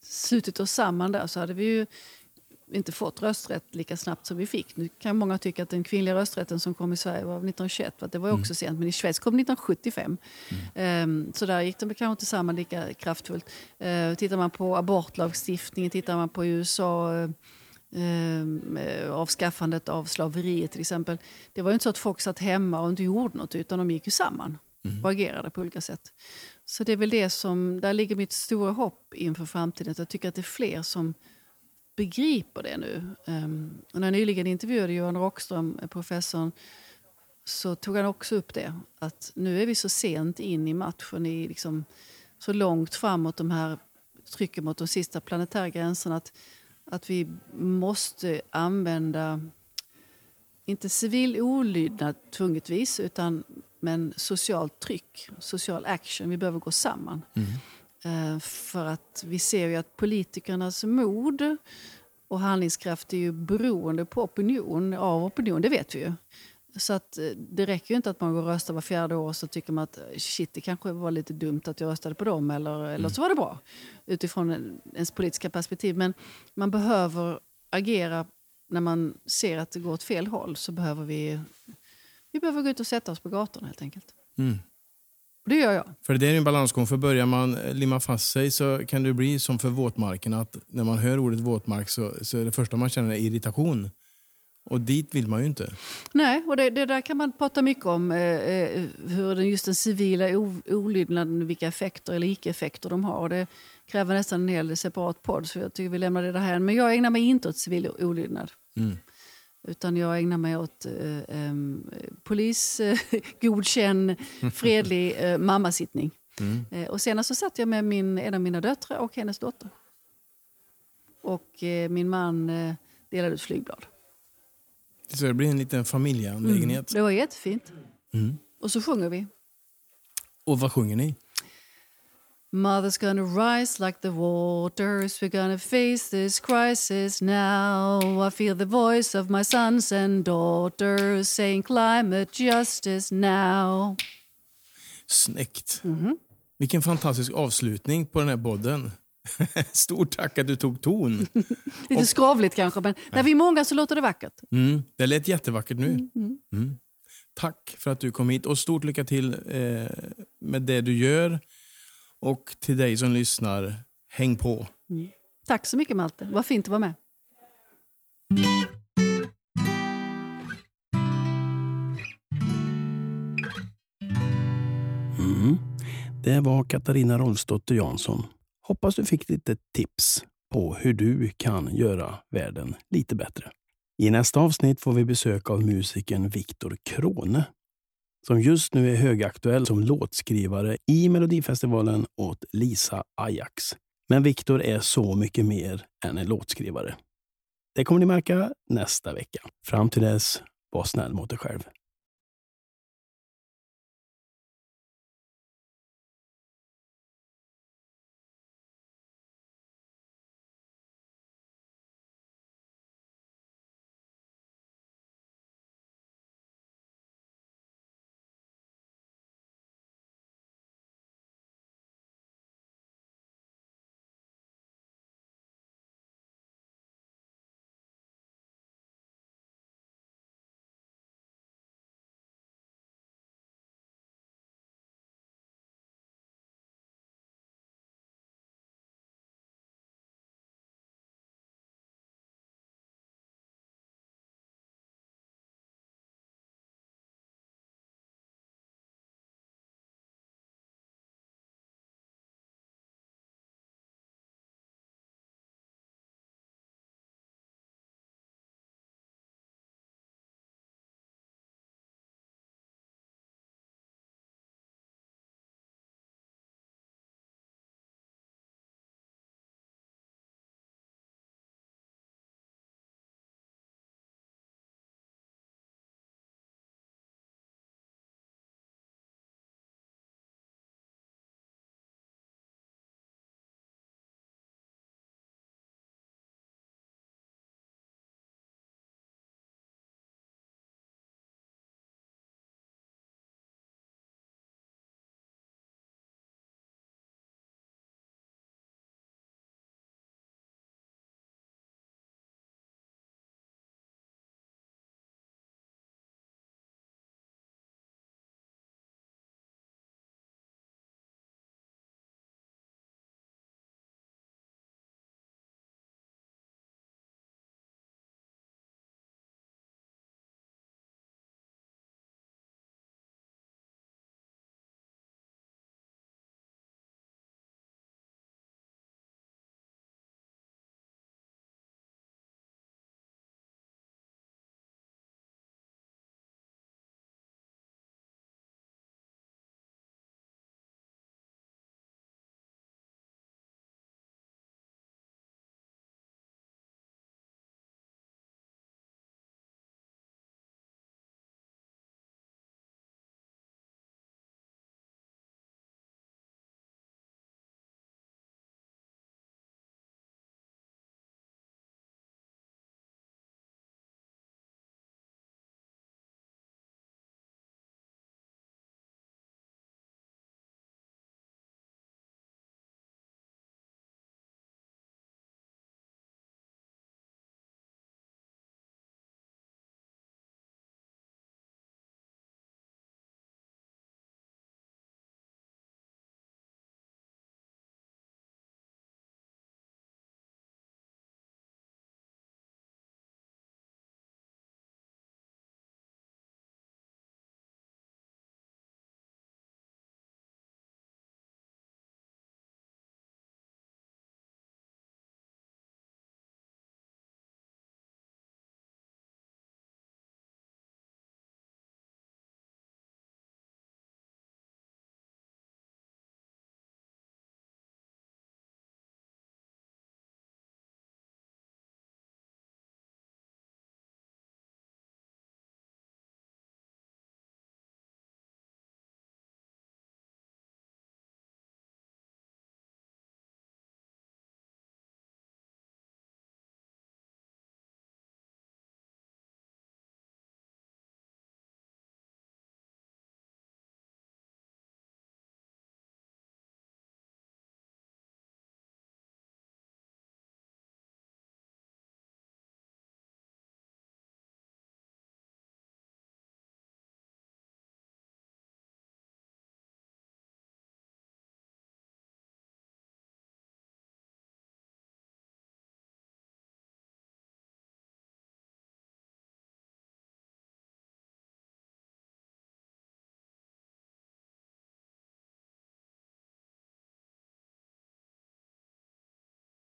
slutit oss samman där så hade vi ju inte fått rösträtt lika snabbt som vi fick. Nu kan många tycka att den kvinnliga rösträtten som kom i Sverige var 1921, för det var också sent, men i Schweiz kom 1975. Ehm, så där gick de kanske inte samman lika kraftfullt. Ehm, tittar man på abortlagstiftningen, tittar man på USA eh, ehm, eh, avskaffandet av slaveriet till exempel. Det var ju inte så att folk satt hemma och inte gjorde något utan de gick ju samman Mm. och agerade på olika sätt. Så det är väl det som, där ligger mitt stora hopp inför framtiden. Att jag tycker att det är fler som begriper det nu. Um, och när jag nyligen intervjuade Johan Rockström, eh, professorn, så tog han också upp det. Att nu är vi så sent in i matchen, i liksom, så långt framåt de här trycken mot de sista planetära gränserna. Att, att vi måste använda, inte civil olydnad tvungetvis, utan men socialt tryck, social action. Vi behöver gå samman. Eh, För att vi ser ju att politikernas mod och handlingskraft är ju beroende på opinion, av opinion, det vet vi ju. Så att eh, det räcker ju inte att man går och röstar var fjärde år och så tycker man att eh, shit, det kanske var lite dumt att jag röstade på dem eller, eller så var det bra utifrån en- ens politiska perspektiv. Men man behöver agera när man ser att det går åt fel håll så behöver vi, vi behöver gå ut och sätta oss på gatorna helt enkelt. Mm. Och det gör jag. För det är en balansgång. För börjar man limma fast sig så kan det bli som för våtmarken att när man hör ordet våtmark så, så är det första man känner är irritation. Och dit vill man ju inte. Nej, och det, det där kan man prata mycket om. Eh, eh, hur den, just den civila olydnaden, vilka effekter eller icke-effekter de har. Och det kräver nästan en hel separat podd, så jag tycker vi lämnar det där Men jag ägnar mig inte åt civil olydnad. Mm. Utan jag ägnar mig åt eh, em, polis, eh, godkänd, fredlig eh, mammasittning. Mm. Eh, och senast så satt jag med min, en av mina döttrar och hennes dotter. Och eh, min man eh, delade ut flygblad. Så det blir en liten familjeanlägenhet. Det var jättefint. Mm. Och så sjunger vi. Och vad sjunger ni? Mother's gonna rise like the waters. We're gonna face this crisis now. I feel the voice of my sons and daughters saying climate justice now. Snyggt. Vilken fantastisk avslutning på den här podden. Stort tack att du tog ton. Lite skrovligt kanske, men när vi är många så låter det vackert. Mm. Det lät jättevackert nu. Mm. Tack för att du kom hit och stort lycka till eh, med det du gör. Och till dig som lyssnar, häng på. Tack så mycket Malte, vad fint att vara med. Mm. Det var Katarina Rolfsdotter Jansson. Hoppas du fick lite tips på hur du kan göra världen lite bättre. I nästa avsnitt får vi besök av musikern Viktor Krone som just nu är högaktuell som låtskrivare i Melodifestivalen åt Lisa Ajax. Men Viktor är så mycket mer än en låtskrivare. Det kommer ni märka nästa vecka. Fram till dess, var snäll mot dig själv.